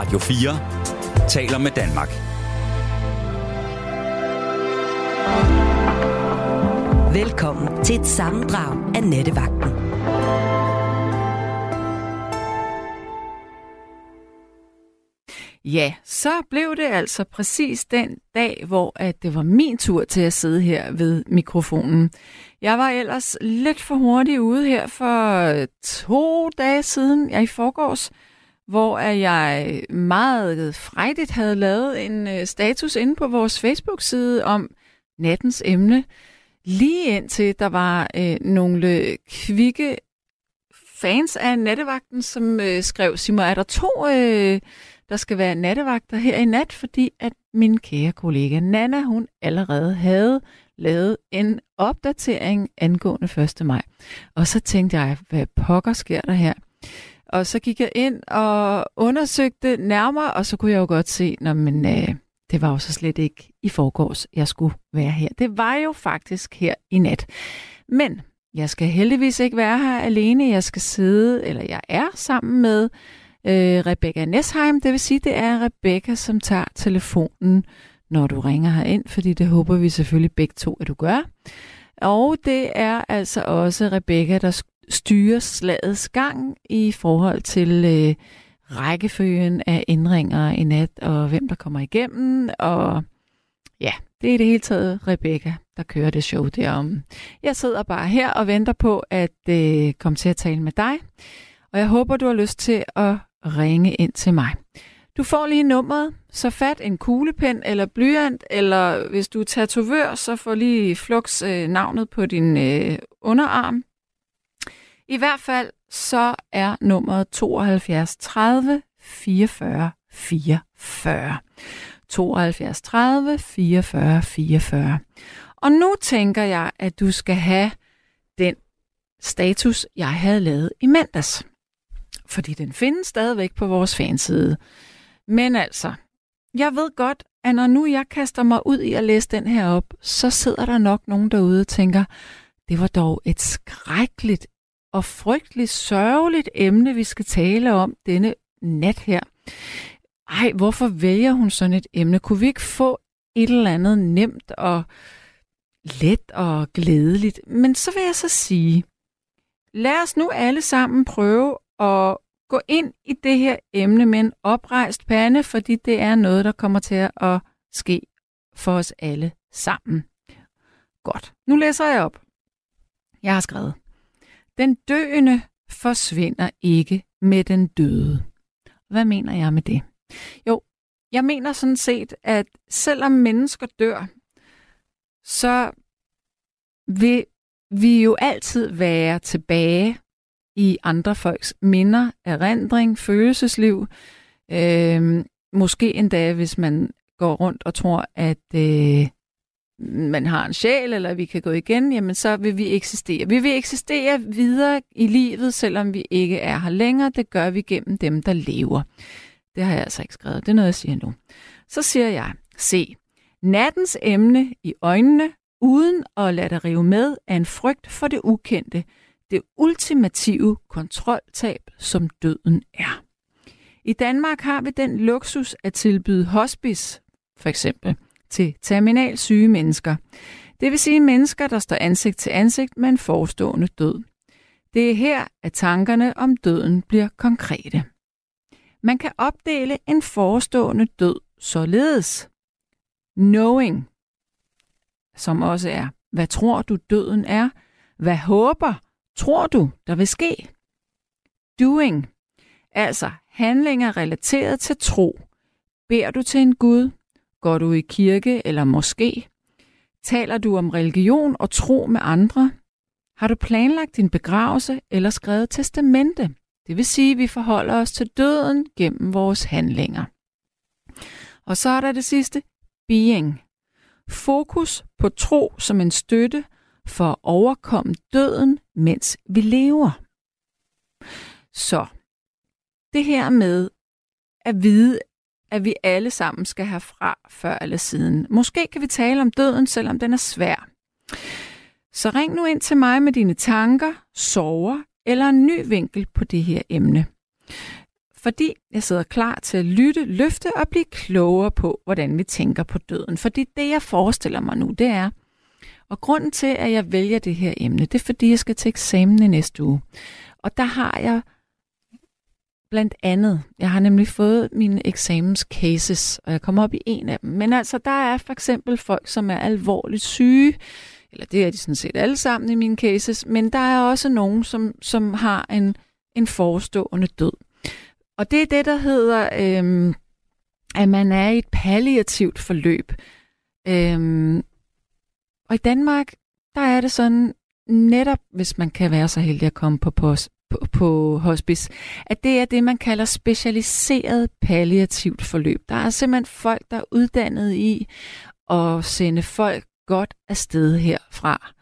Radio 4 taler med Danmark. Velkommen til et sammendrag af Nettevagten. Ja, så blev det altså præcis den dag, hvor at det var min tur til at sidde her ved mikrofonen. Jeg var ellers lidt for hurtig ude her for to dage siden, jeg i forgårs, hvor jeg meget frejdigt havde lavet en øh, status inde på vores Facebook-side om nattens emne, lige indtil der var øh, nogle kvikke fans af nattevagten, som øh, skrev, Simon, er der to, øh, der skal være nattevagter her i nat, fordi at min kære kollega Nana, hun allerede havde lavet en opdatering angående 1. maj. Og så tænkte jeg, hvad pokker sker der her? Og så gik jeg ind og undersøgte nærmere, og så kunne jeg jo godt se, når men, øh, det var jo så slet ikke i forgårs, jeg skulle være her. Det var jo faktisk her i nat. Men jeg skal heldigvis ikke være her alene. Jeg skal sidde, eller jeg er sammen med øh, Rebecca Nesheim. Det vil sige, det er Rebecca, som tager telefonen, når du ringer her ind, fordi det håber vi selvfølgelig begge to, at du gør. Og det er altså også Rebecca, der styre slagets gang i forhold til øh, rækkefølgen af ændringer i nat, og hvem der kommer igennem, og ja, det er i det hele taget Rebecca, der kører det show derom. Jeg sidder bare her og venter på at øh, komme til at tale med dig, og jeg håber, du har lyst til at ringe ind til mig. Du får lige nummeret, så fat en kuglepen eller blyant, eller hvis du er tatovør, så får lige flux øh, navnet på din øh, underarm. I hvert fald så er nummeret 72 30 44 44. 72 30 44 44. Og nu tænker jeg, at du skal have den status, jeg havde lavet i mandags. Fordi den findes stadigvæk på vores fanside. Men altså, jeg ved godt, at når nu jeg kaster mig ud i at læse den her op, så sidder der nok nogen derude og tænker, det var dog et skrækkeligt og frygteligt sørgeligt emne, vi skal tale om denne nat her. Ej, hvorfor vælger hun sådan et emne? Kunne vi ikke få et eller andet nemt og let og glædeligt? Men så vil jeg så sige, lad os nu alle sammen prøve at gå ind i det her emne med en oprejst pande, fordi det er noget, der kommer til at ske for os alle sammen. Godt, nu læser jeg op. Jeg har skrevet. Den døende forsvinder ikke med den døde. Hvad mener jeg med det? Jo, jeg mener sådan set, at selvom mennesker dør, så vil vi jo altid være tilbage i andre folks minder, erindring, følelsesliv. Øh, måske endda, hvis man går rundt og tror, at øh, man har en sjæl, eller vi kan gå igen, jamen så vil vi eksistere. Vi vil eksistere videre i livet, selvom vi ikke er her længere. Det gør vi gennem dem, der lever. Det har jeg altså ikke skrevet. Det er noget, jeg siger nu. Så siger jeg, se, nattens emne i øjnene, uden at lade dig rive med, er en frygt for det ukendte. Det ultimative kontroltab, som døden er. I Danmark har vi den luksus at tilbyde hospice, for eksempel, til terminal syge mennesker. Det vil sige mennesker, der står ansigt til ansigt med en forestående død. Det er her, at tankerne om døden bliver konkrete. Man kan opdele en forestående død således. Knowing, som også er, hvad tror du døden er? Hvad håber, tror du, der vil ske? Doing, altså handlinger relateret til tro. Beder du til en Gud? Går du i kirke eller måske? Taler du om religion og tro med andre? Har du planlagt din begravelse eller skrevet testamente? Det vil sige, at vi forholder os til døden gennem vores handlinger. Og så er der det sidste, being. Fokus på tro som en støtte for at overkomme døden, mens vi lever. Så det her med at vide, at vi alle sammen skal herfra før eller siden. Måske kan vi tale om døden, selvom den er svær. Så ring nu ind til mig med dine tanker, sorger eller en ny vinkel på det her emne. fordi jeg sidder klar til at lytte, løfte og blive klogere på, hvordan vi tænker på døden. Fordi det, jeg forestiller mig nu, det er, og grunden til, at jeg vælger det her emne, det er, fordi jeg skal til eksamen i næste uge. Og der har jeg blandt andet, jeg har nemlig fået mine eksamenscases, og jeg kommer op i en af dem. Men altså, der er for eksempel folk, som er alvorligt syge, eller det er de sådan set alle sammen i mine cases, men der er også nogen, som, som har en, en forestående død. Og det er det, der hedder, øhm, at man er i et palliativt forløb. Øhm, og i Danmark, der er det sådan, netop hvis man kan være så heldig at komme på, på, på, på hospice, at det er det, man kalder specialiseret palliativt forløb. Der er simpelthen folk, der er uddannet i at sende folk godt afsted herfra.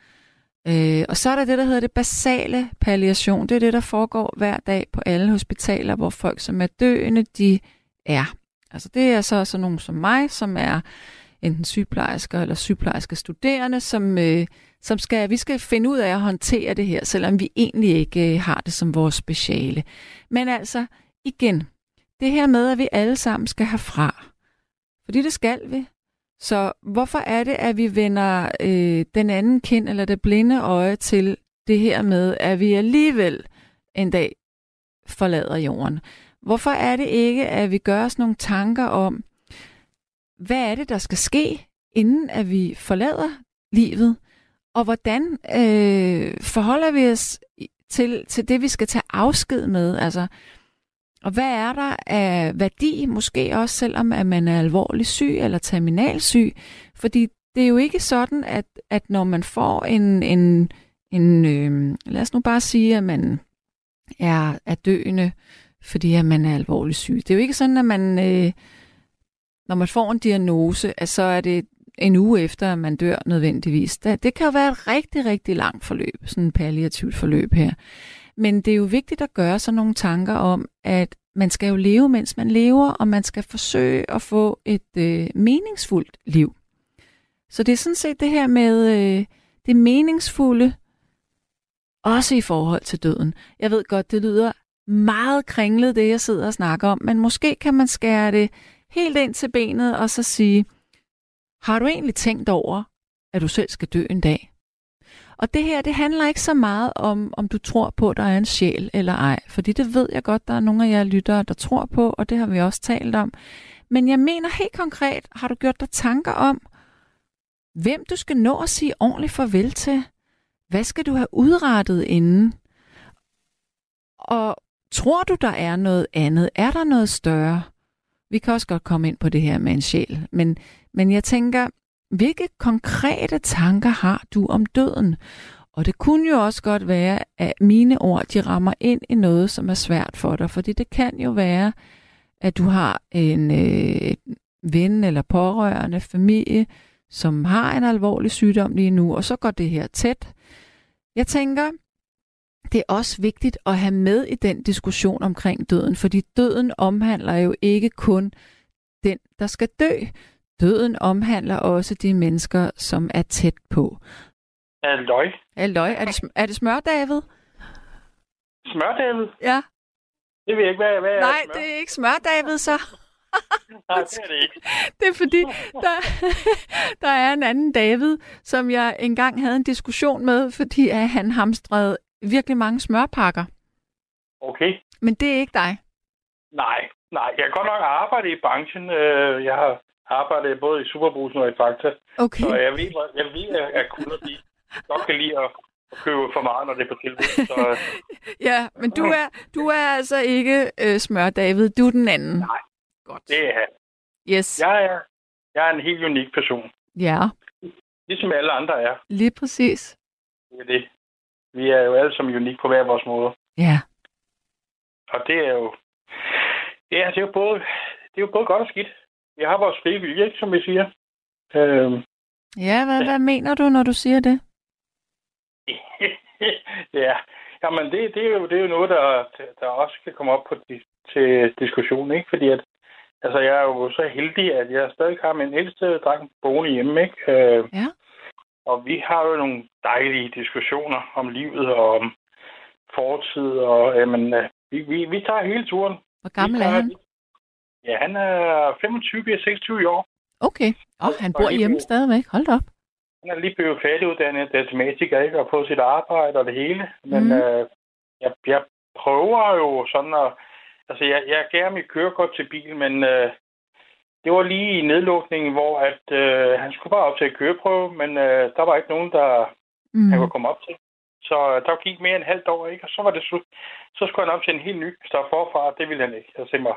Øh, og så er der det, der hedder det basale palliation. Det er det, der foregår hver dag på alle hospitaler, hvor folk, som er døende, de er. Altså det er så sådan nogen som mig, som er enten sygeplejersker eller sygeplejerske studerende, som, øh, som skal, vi skal finde ud af at håndtere det her, selvom vi egentlig ikke øh, har det som vores speciale. Men altså, igen, det her med, at vi alle sammen skal herfra. Fordi det skal vi. Så hvorfor er det, at vi vender øh, den anden kind eller det blinde øje til det her med, at vi alligevel en dag forlader jorden? Hvorfor er det ikke, at vi gør os nogle tanker om, hvad er det, der skal ske, inden at vi forlader livet? Og hvordan øh, forholder vi os til, til det, vi skal tage afsked med? Altså, og hvad er der af værdi, måske også selvom at man er alvorlig syg eller terminalsyg? Fordi det er jo ikke sådan, at, at når man får en, en, en øh, lad os nu bare sige, at man er, er døende, fordi at man er alvorlig syg. Det er jo ikke sådan, at man, øh, når man får en diagnose, at så er det en uge efter, at man dør nødvendigvis. Det kan jo være et rigtig, rigtig langt forløb, sådan et palliativt forløb her. Men det er jo vigtigt at gøre sig nogle tanker om, at man skal jo leve, mens man lever, og man skal forsøge at få et øh, meningsfuldt liv. Så det er sådan set det her med øh, det meningsfulde, også i forhold til døden. Jeg ved godt, det lyder meget kringlet, det jeg sidder og snakker om, men måske kan man skære det helt ind til benet og så sige, har du egentlig tænkt over, at du selv skal dø en dag? Og det her, det handler ikke så meget om, om du tror på, at der er en sjæl eller ej. Fordi det ved jeg godt, der er nogle af jer lyttere, der tror på, og det har vi også talt om. Men jeg mener helt konkret, har du gjort dig tanker om, hvem du skal nå at sige ordentligt farvel til? Hvad skal du have udrettet inden? Og tror du, der er noget andet? Er der noget større? Vi kan også godt komme ind på det her med en sjæl, men, men jeg tænker, hvilke konkrete tanker har du om døden? Og det kunne jo også godt være, at mine ord de rammer ind i noget, som er svært for dig. Fordi det kan jo være, at du har en øh, ven eller pårørende familie, som har en alvorlig sygdom lige nu, og så går det her tæt. Jeg tænker, det er også vigtigt at have med i den diskussion omkring døden, fordi døden omhandler jo ikke kun den, der skal dø. Døden omhandler også de mennesker, som er tæt på. Halløj. Halløj. Er det, er det smør, David? Smør, David? Ja. Det ved jeg ikke, hvad, hvad er Nej, smør? det er ikke smør, David, så. Nej, det er det ikke. Det er fordi, der, der er en anden David, som jeg engang havde en diskussion med, fordi at han hamstrede virkelig mange smørpakker. Okay. Men det er ikke dig. Nej, nej. Jeg kan godt nok arbejde i branchen. Øh, Jeg har arbejdet både i Superbrusen og i Fakta. Okay. Så jeg ved, jeg ved at- kunder de godt kan lide at at købe for meget, når det er på tilbud. Så Ja, men du er, du er altså ikke øh, smør, David. Du er den anden. Nej. Godt. det er jeg. Yes. Jeg er, jeg er en helt unik person. Ja, Ligesom alle andre er. lige præcis. Det er det. Vi er jo alle sammen unik på hver vores måde. Ja. Og det er jo... Ja, det er jo både, det er jo både godt og skidt. Vi har vores frie vilje, ikke, som vi siger. Øhm, Ja, hvad, hvad mener du, når du siger det? ja, jamen det, det, er jo, det er jo noget, der, der også kan komme op på til diskussion, ikke? Fordi at, altså jeg er jo så heldig, at jeg stadig har min ældste dreng boende hjemme, ikke? Øh, Ja. Og vi har jo nogle dejlige diskussioner om livet og om fortid, og jamen, øh, vi, vi, vi tager hele turen. Hvor gammel er han? Ja, han er 25, bliver 26 i år. Okay. Oh, han bor hjemme stadigvæk. Hold da op. Han er lige blevet færdiguddannet datamatiker, ikke? Og på sit arbejde og det hele. Men Mhm. øh, jeg, jeg prøver jo sådan at... Altså, jeg, jeg gav mit kørekort til bil, men øh, det var lige i nedlukningen, hvor at, øh, han skulle bare op til at køreprøve, men øh, der var ikke nogen, der Mm. han kunne komme op til. Så øh, der gik mere end halvt år, ikke? Og så var det slut. Så skulle han op til en helt ny start forfra. Det ville han ikke. Jeg sagde mig,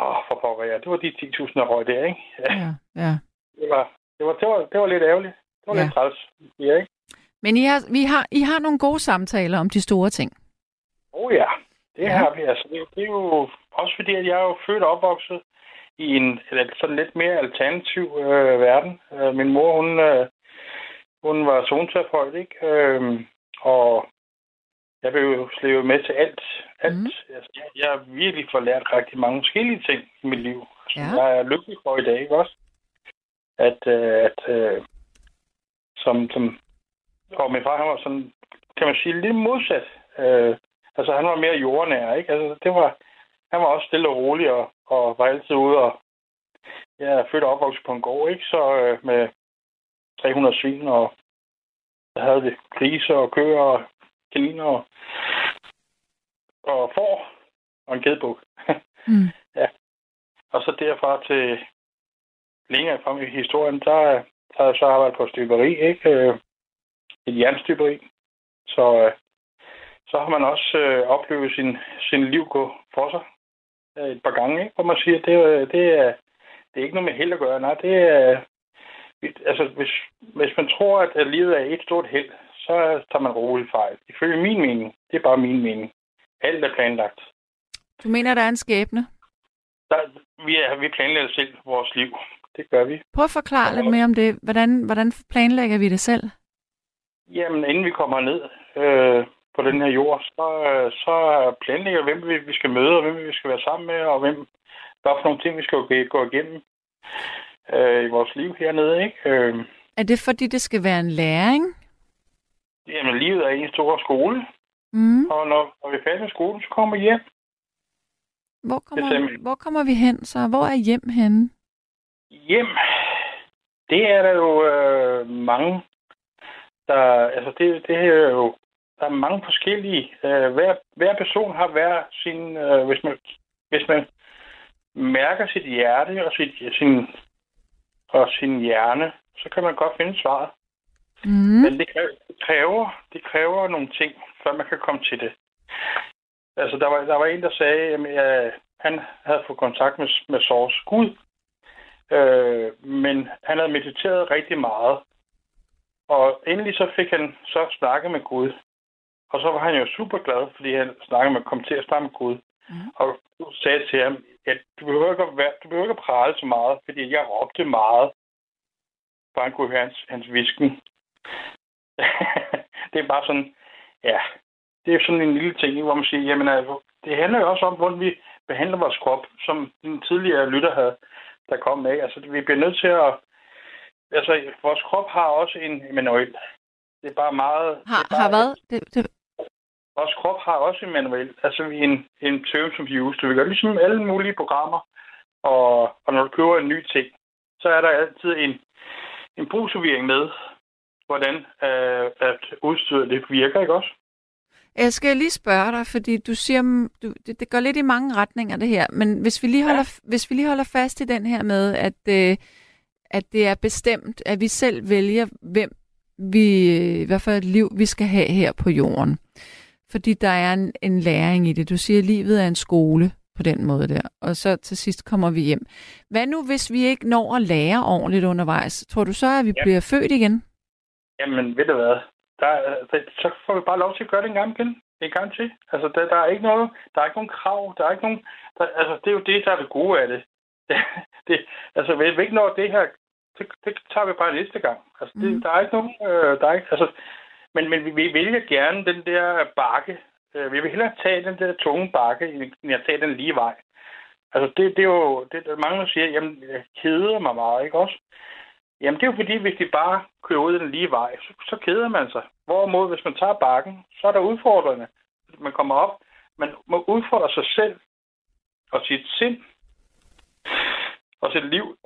åh, for pokker ja. Det var de 10.000, der røg der, ikke? Ja, Ja, ja. det, var, det, var, det, var, det var lidt ærgerligt. Det var Ja. lidt træls, ja, ikke? Men I har, vi har, I har nogle gode samtaler om de store ting. Oh ja, det Ja. har vi. Altså, det, er jo- det er jo også fordi, at jeg er jo født og opvokset i en eller sådan lidt mere alternativ øh, verden. Øh, min mor, hun, øh, hun var zoneterapeut, ikke? Øh, og jeg blev jo slevet med til alt. alt. Mm. Altså, jeg, jeg har virkelig fået lært rigtig mange forskellige ting i mit liv. Altså, Ja. Jeg er lykkelig for i dag, ikke også? At, øh, at øh, som, som, og min far, han var sådan, kan man sige, lidt modsat. Øh, altså, han var mere jordnær, ikke? Altså, det var, han var også stille og rolig, og, og var altid ude, og jeg er født og opvokset på en gård, ikke? Så øh, med 300 svin, og der havde vi griser og køer og kaniner og, og får og en gedbuk. Mm. Og så derfra til længere frem i historien, der, der har jeg så arbejdet på støberi, ikke? Øh, Et jernstøberi. Så, øh, så har man også øh, oplevet sin, sin liv gå for sig øh, et par gange, ikke? Hvor man siger, det, det, er, det er ikke noget med held at gøre. Nej, det er... Altså, hvis, hvis man tror, at at livet er et stort held, så tager man roligt fejl. Ifølge min mening, det er bare min mening. Alt er planlagt. Du mener, der er en skæbne? Der, vi, er, vi planlægger selv vores liv. Det gør vi. Prøv at forklare lidt mere om det. Hvordan, hvordan planlægger vi det selv? Jamen, inden vi kommer ned øh, på den her jord, så, øh, så planlægger vi, hvem vi, vi skal møde, og hvem vi skal være sammen med, og hvem, hvad for nogle ting, vi skal gå, gå igennem øh, i vores liv hernede. Ikke? Øh, Er det fordi, det skal være en læring? Jamen, livet er en stor skole, Mm. og når, når vi er med skolen, så kommer hjem. Hvor, kommer, hvor kommer vi hen så? Hvor er hjem henne? Hjem, det er der jo øh, mange, der, altså det, det er jo, der er mange forskellige, øh, hver, hver person har hver sin, øh, hvis man, hvis man mærker sit hjerte og sit, sin, og sin hjerne, så kan man godt finde svaret. Mm. Men det kræver, det kræver, nogle ting, før man kan komme til det. Altså, der var, der var en, der sagde, at han havde fået kontakt med, med Source Gud, øh, men han havde mediteret rigtig meget. Og endelig så fik han så snakket med Gud. Og så var han jo super glad, fordi han snakkede med, kom til at snakke med Gud. Mhm. Og sagde til ham, at du behøver ikke at, være, du behøver ikke at prale så meget, fordi jeg råbte meget. For han kunne høre hans, hans visken. det er bare sådan, ja, det er sådan en lille ting, hvor man siger, jamen altså, det handler jo også om, hvordan vi behandler vores krop, som den tidligere lytter havde, der kom med. Altså, vi bliver nødt til at, altså, vores krop har også en manuel. Det er bare meget... Har, det bare, har hvad? Det, det, Vores krop har også en manuel, altså en, en term som use. Du vil gøre ligesom alle mulige programmer, og, og når du køber en ny ting, så er der altid en, en brugsforvirring med, hvordan øh, at udstyret det virker, ikke også? jeg skal lige spørge dig, fordi du siger, mm, du, det, det går lidt i mange retninger det her, men hvis vi lige holder, ja. hvis vi lige holder fast i den her med, at, øh, at det er bestemt, at vi selv vælger, hvem vi, øh, hvad for et liv vi skal have her på jorden. Fordi der er en, en læring i det. Du siger, at livet er en skole på den måde der, og så til sidst kommer vi hjem. Hvad nu, hvis vi ikke når at lære ordentligt undervejs? Tror du så, at vi Ja. bliver født igen? Jamen, ved du hvad? Der, er- der, så får vi bare lov til at gøre det en gang igen. En gang til. Altså, der, der er ikke noget, der er ikke nogen krav, der er ikke nogen, der, altså, det er jo det, der er det gode af det. det, det altså, hvis vi ikke når det her, det, det tager vi bare næste gang. Altså, det, mm. der er ikke nogen, øh, der er ikke, altså, men, men vi, vi vælger gerne den der bakke. Øh, vi vil hellere tage den der tunge bakke, end at tage den lige vej. Altså, det, det er jo, det, mange der siger, jamen, jeg keder mig meget, ikke også? Jamen, det er jo fordi, hvis de bare kører ud den lige vej, så, så keder man sig. Hvorimod, hvis man tager bakken, så er der udfordrende. Man kommer op, man må udfordre sig selv og sit sind og sit liv.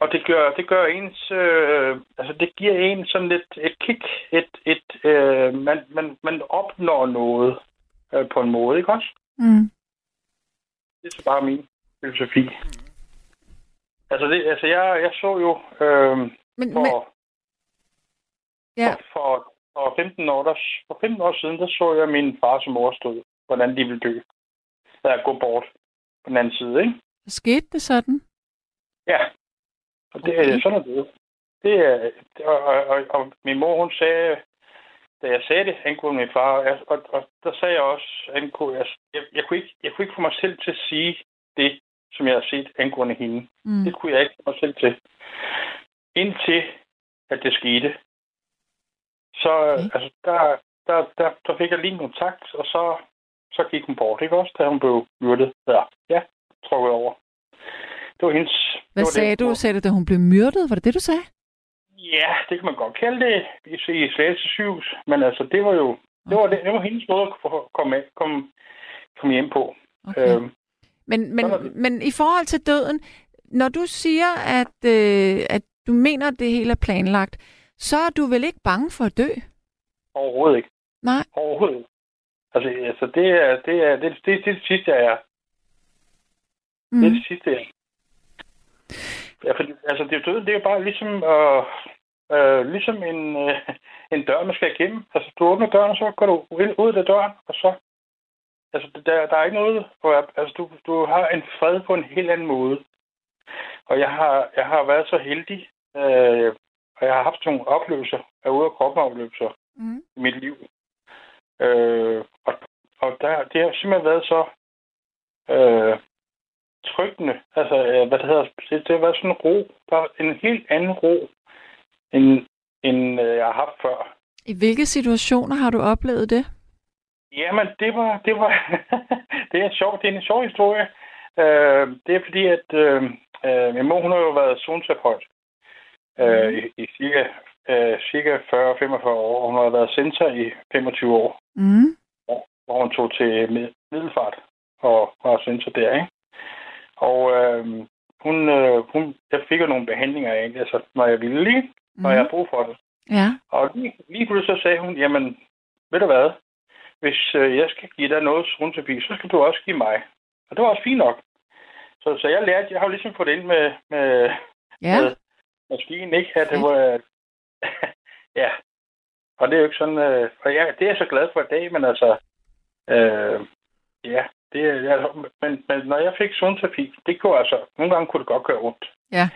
Og det gør, det gør ens, øh, altså det giver en sådan lidt et kick, et, et, øh, man, man, man opnår noget øh, på en måde, ikke også? Mm. Det er så bare min filosofi. Altså, det, altså jeg, jeg så jo øh, Men, for, men, ja, for, for, for, 15 år, der, for 15 år siden, der så jeg min far som mor stod, hvordan de ville dø. Der gå bort på den anden side, ikke? skete det sådan? Ja. Og det Okay. er sådan er det. Det er, og, og, og, og min mor, hun sagde, da jeg sagde det angående min far, og, og, og der sagde jeg også, angående, altså, jeg, jeg, kunne ikke, jeg kunne ikke få mig selv til at sige det, som jeg har set angående hende. Mm. Det kunne jeg ikke få mig selv til. Indtil, at det skete. Så Okay. okay. altså, der, der, der, der fik jeg lige en kontakt, og så, så gik hun bort, ikke også, da hun blev myrdet. Ja, ja trukket over. Det var hendes... Hvad det var sagde det, du? Sagde du, da hun blev myrdet? Var det det, du sagde? Ja, det kan man godt kalde det i, i Slagelse sygehus. Men altså, det var jo det var, det, det var hendes måde at komme, af- komme, komme hjem på. Okay. Øhm, Men, men, men i forhold til døden, når du siger, at, øh, at du mener, at det hele er planlagt, så er du vel ikke bange for at dø? overhovedet ikke. Nej. Overhovedet ikke. Altså, altså det, er, det, er, det, det, det er det sidste, jeg er. Mm. Det er det sidste, jeg er. Ja, fordi, altså, det døden, det er jo bare ligesom, øh, øh, ligesom en, øh, en dør, man skal igennem. Altså, du åbner døren, så går du ud af døren, og så... Altså, der, der er ikke noget... hvor- Altså, du, du har en fred på en helt anden måde. Og jeg har, jeg har været så heldig, øh, og jeg har haft nogle oplevelser, af ude af kroppen oplevelser Mm. i mit liv. Øh, og og der, det har simpelthen været så øh, tryggende. Altså, øh, hvad det hedder, det, det har været sådan en ro. Der er en helt anden ro, end, end øh, jeg har haft før. I hvilke situationer har du oplevet det? Jamen, det var, det var, det er sjovt. Det er en sjov historie. Øh, det er fordi, at øh, øh, min mor, hun har jo været zoneterapeut øh, i, i cirka, øh, cirka 40-45 år. Hun har været center i 25 år. Mm. hvor hun tog til Mid- Middelfart og var censor der, ikke? Og øh, hun, øh, hun, jeg fik jo nogle behandlinger af, altså, når jeg ville, ikke? Når jeg Mm. havde brug for det. Ja. Og lige, lige pludselig så sagde hun, jamen, ved du hvad? Hvis øh, jeg skal give dig noget zoneterapi, så skal du også give mig. Og det var også fint nok. Så, så jeg lærte, jeg har jo ligesom fået det ind med, med, Ja. med maskinen, ikke? At det var, ja. Og det er jo ikke sådan, øh, og ja, det er jeg så glad for i dag, men altså, øh, ja, det er, ja, men, men når jeg fik zoneterapi, det kunne altså, nogle gange kunne det godt gøre ondt. Ja.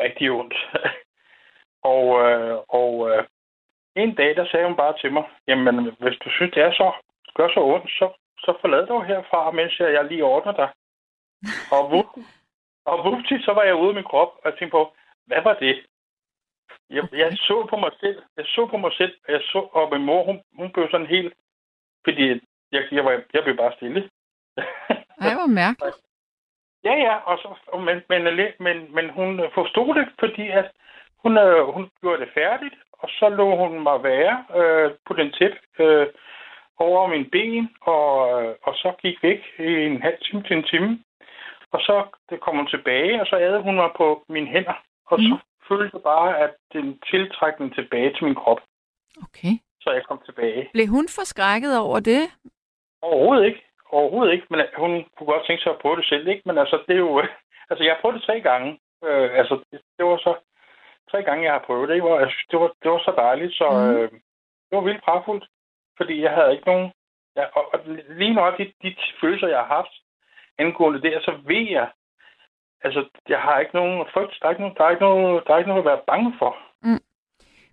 Rigtig ondt. og, øh, og øh, en dag, der sagde hun bare til mig, jamen, hvis du synes, det er så, gør så ondt, så, så forlad dig herfra, mens jeg, jeg lige ordner dig. og vup, og vupti, så var jeg ude af min krop, og jeg tænkte på, hvad var det? Jeg, jeg så på mig selv, jeg så på mig selv, og jeg så, og min mor, hun, hun blev sådan helt, fordi jeg, jeg, var, jeg blev bare stille. Ej, hvor mærkeligt. Ja, ja, og så, men, men, men, men hun forstod det, fordi at hun, øh, hun gjorde det færdigt, og så lå hun mig være øh, på den tæt øh, over min ben, og, øh, og så gik væk i en halv time til en time. Og så det kom hun tilbage, og så adede hun mig på mine hænder, og mm. så følte jeg bare, at den tiltrækning tilbage til min krop, Okay. så jeg kom tilbage. Blev hun forskrækket over det? Overhovedet ikke. Overhovedet ikke, men øh, hun kunne godt tænke sig at prøve det selv, ikke? Men altså, det er jo... Altså, jeg har prøvet det tre gange. Øh, altså, det, det var så tre gange, jeg har prøvet det. Ikke? Hvor, altså, det, var, det var så dejligt, så Mhm. øh, det var vildt pragtfuldt. Fordi jeg havde ikke nogen... Ja, og, og lige nok de, de følelser, jeg har haft angående det, så ved jeg... Altså, jeg har ikke nogen frygt. Der er ikke nogen, der er ikke noget, der er ikke noget at være bange for. Mm.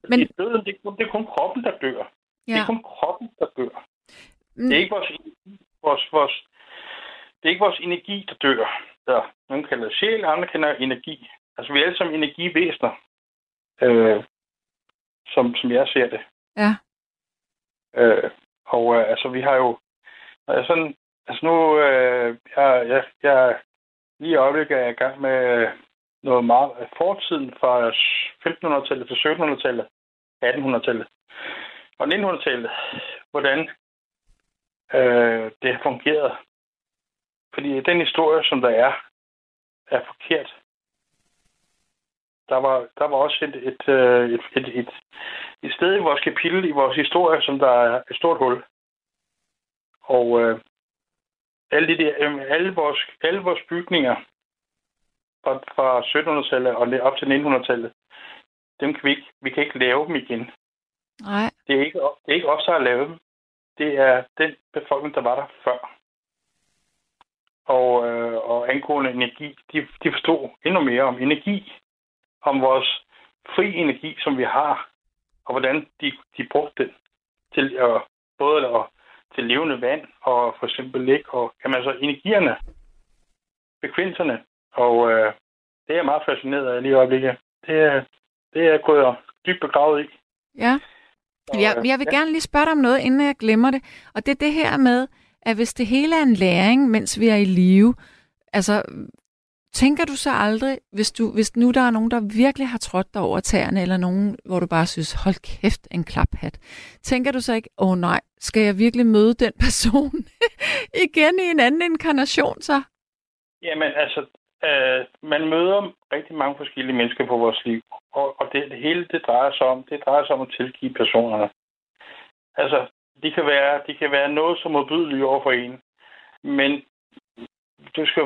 Fordi Men- døden, det, er kun- det er kun kroppen, der dør. Det Ja. er kun kroppen, der dør. Mm. Det er ikke vores, vores, vores, det er ikke vores energi, der dør. Der, nogle kalder det sjæl, andre kalder det energi. Altså, vi er alle sammen energivæsener, øh, som, som jeg ser det. Ja. Øh, og øh, altså, vi har jo... Når jeg sådan, altså nu, øh, jeg, jeg, jeg lige i øjeblikket er jeg i gang med noget meget af fortiden fra 1500-tallet til 1700-tallet, 1800-tallet og 1900-tallet, hvordan øh, det har fungeret. fordi den historie, som der er, er forkert. Der var, der var også et, et, øh, et, et, et, et sted i vores kapitel, i vores historie, som der er et stort hul. Og øh, alle, de der, alle, vores, alle vores bygninger fra, fra 1700-tallet og op til 1900-tallet, dem kan vi ikke, vi kan ikke lave dem igen. Nej. Det er ikke, det er ikke os, der har lavet dem. Det er den befolkning, der var der før. Og, øh, og angående energi, de, de forstod endnu mere om energi, om vores fri energi, som vi har, og hvordan de, de brugte den til at, både at, til levende vand, og for eksempel ikke, og kan man så energierne, frekvenserne, og øh, det er jeg meget fascineret af lige i øjeblikket. Det er, det er gået dybt begravet i. Ja. Jeg, jeg vil ja. gerne lige spørge dig om noget, inden jeg glemmer det. Og det er det her med, at hvis det hele er en læring, mens vi er i live, altså tænker du så aldrig, hvis, du, hvis nu der er nogen, der virkelig har trådt dig over tæerne, eller nogen, hvor du bare synes, hold kæft, en klaphat, tænker du så ikke, åh oh, nej, skal jeg virkelig møde den person igen i en anden inkarnation så? Jamen, altså, øh, man møder rigtig mange forskellige mennesker på vores liv. Og, og det, det hele, det drejer sig om, det drejer sig om at tilgive personerne. Altså, de kan være, de kan være noget som modbydelige over for en. Men du skal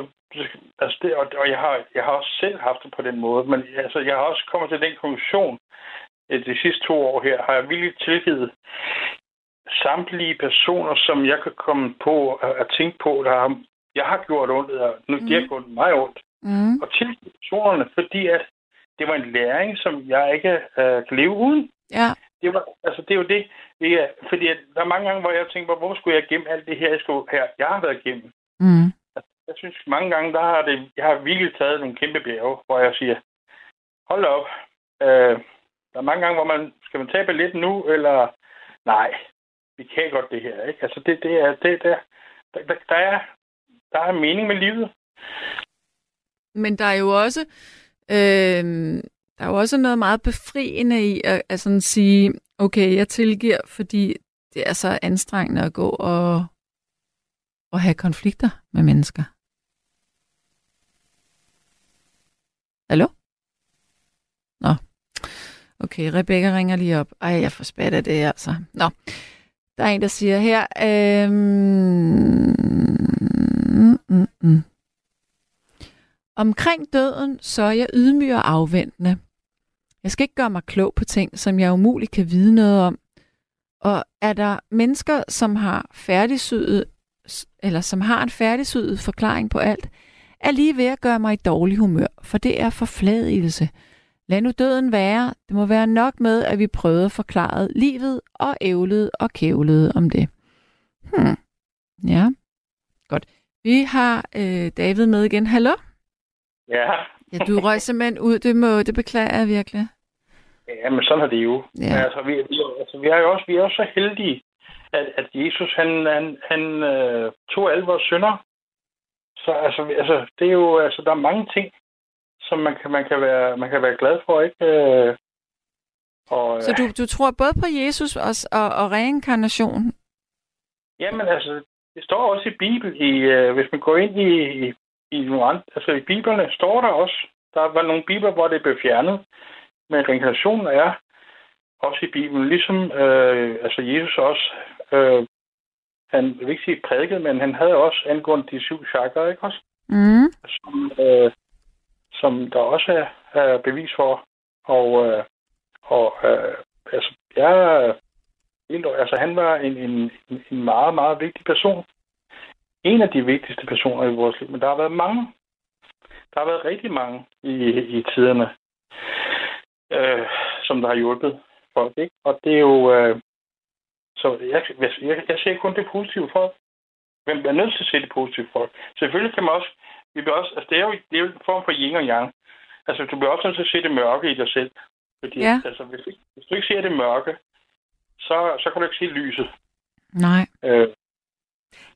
altså det, og, og jeg, har, jeg har også selv haft det på den måde, men altså, jeg har også kommet til den konklusion, de sidste to år her, har jeg virkelig tilgivet samtlige personer, som jeg kan komme på at tænke på, der har, jeg har gjort ondt, eller nu mm. de har gjort mig ondt. Mm. Og tilgive personerne, fordi at det var en læring, som jeg ikke øh, kan leve uden. Ja. Det, var, altså, det er jo det. er, fordi at der er mange gange, hvor jeg tænker, hvorfor skulle jeg gemme alt det her, jeg, skulle, her, jeg har været igennem. Mm. Jeg synes mange gange, der har det, jeg har virkelig taget nogle kæmpe bjerge, hvor jeg siger, hold op. Øh, der er mange gange, hvor man, skal man tage lidt nu, eller nej, vi kan godt det her. Ikke? Altså det, det er, det, der, der, der, er, der er mening med livet. Men der er jo også, øh, der er jo også noget meget befriende i at, at sådan sige, okay, jeg tilgiver, fordi det er så anstrengende at gå og, og have konflikter med mennesker. Hallo? Nå. Okay, Rebecca ringer lige op. Ej, jeg får spat af det, altså. Nå. Der er en, der siger her, øhm, mm, mm. mm. Omkring døden, så er jeg ydmyg og afventende. Jeg skal ikke gøre mig klog på ting, som jeg umuligt kan vide noget om. Og er der mennesker, som har færdigsyet, eller som har en færdigsyet forklaring på alt, er lige ved at gøre mig i dårlig humør, for det er forfladigelse. Lad nu døden være. Det må være nok med, at vi prøvede at forklare livet og ævlede og kævlede om det. Hmm. Ja, godt. Vi har øh, David med igen. Hallo? Ja. Ja, du røg simpelthen ud. Det, må, det beklager jeg virkelig. Ja, men sådan er det jo. Ja. Altså, vi, vi, altså, vi er jo også, vi er også så heldige, at, at Jesus, han, han, han øh, tog alle vores synder. Så altså, altså, det er jo, altså, der er mange ting, som man kan, man kan, være, man kan være glad for, ikke? Øh, og, Så du, du tror både på Jesus og, og, og reinkarnation? Jamen altså, det står også i Bibelen, i, øh, hvis man går ind i, i, i nogle andre, altså i Bibelerne står der også, der var nogle bibler, hvor det blev fjernet, men reinkarnationen er også i Bibelen, ligesom øh, altså Jesus også, øh, han vil ikke sige prædiket, men han havde også angående de syv chakra, ikke også? Mm. Som, øh, som der også er, er bevis for. Og, øh, og øh, altså, jeg, helt, altså, han var en, en, en meget, meget vigtig person. En af de vigtigste personer i vores liv, men der har været mange. Der har været rigtig mange i, i tiderne, øh, som der har hjulpet folk. Ikke? Og det er jo... Øh, så jeg, jeg, jeg ser kun det positive folk. Hvem er nødt til at se det positive folk? Selvfølgelig kan man også... Vi bliver også altså, det, er jo, det er jo en form for yin og yang. Altså, du bliver også nødt til at se det mørke i dig selv. Fordi, Ja. altså, hvis, hvis du ikke ser det mørke, så, så kan du ikke se lyset. Nej. Øh,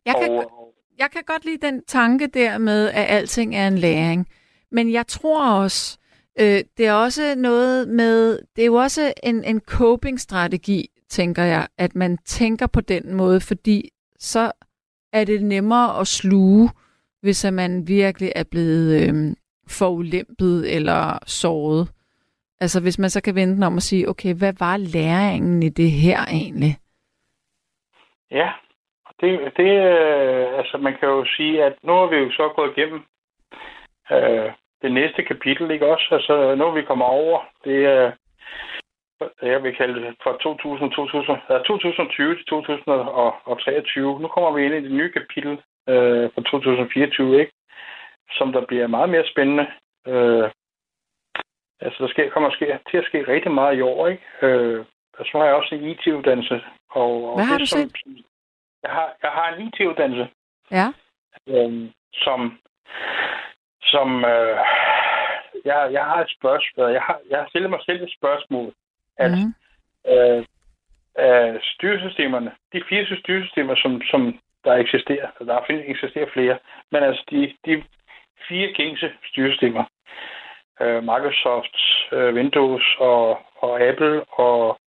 Jeg kan, og, jeg kan godt lide den tanke der med, at alting er en læring. Men jeg tror også, øh, det er også noget med, det er jo også en, en coping-strategi, tænker jeg, at man tænker på den måde, fordi så er det nemmere at sluge hvis at man virkelig er blevet øh, forulæmpet eller såret. Altså hvis man så kan vente om at sige, okay, hvad var læringen i det her egentlig? Ja, det, det øh, altså man kan jo sige, at nu har vi jo så gået igennem øh, det næste kapitel, ikke også? Altså nu vi kommer over, det er, jeg vil kalde det fra 2000, 2000, ja, 2020 til 2023. Nu kommer vi ind i det nye kapitel øh, fra 2024, ikke? Som der bliver meget mere spændende. Øh, altså der sker, kommer sker, til at ske rigtig meget i år, ikke? Øh, altså nu har jeg også en IT-uddannelse. Og, og Hvad har det, du som, set? Jeg har, jeg har en IT-uddannelse, Ja. øh, som, som øh, jeg, jeg har et spørgsmål. Jeg har, jeg har stillet mig selv et spørgsmål, at Mm. øh, øh, styresystemerne, de fire styresystemer, som, som der eksisterer, og der findes, eksisterer flere, men altså de, de fire gængse styresystemer, øh, Microsoft, øh, Windows og, og Apple og,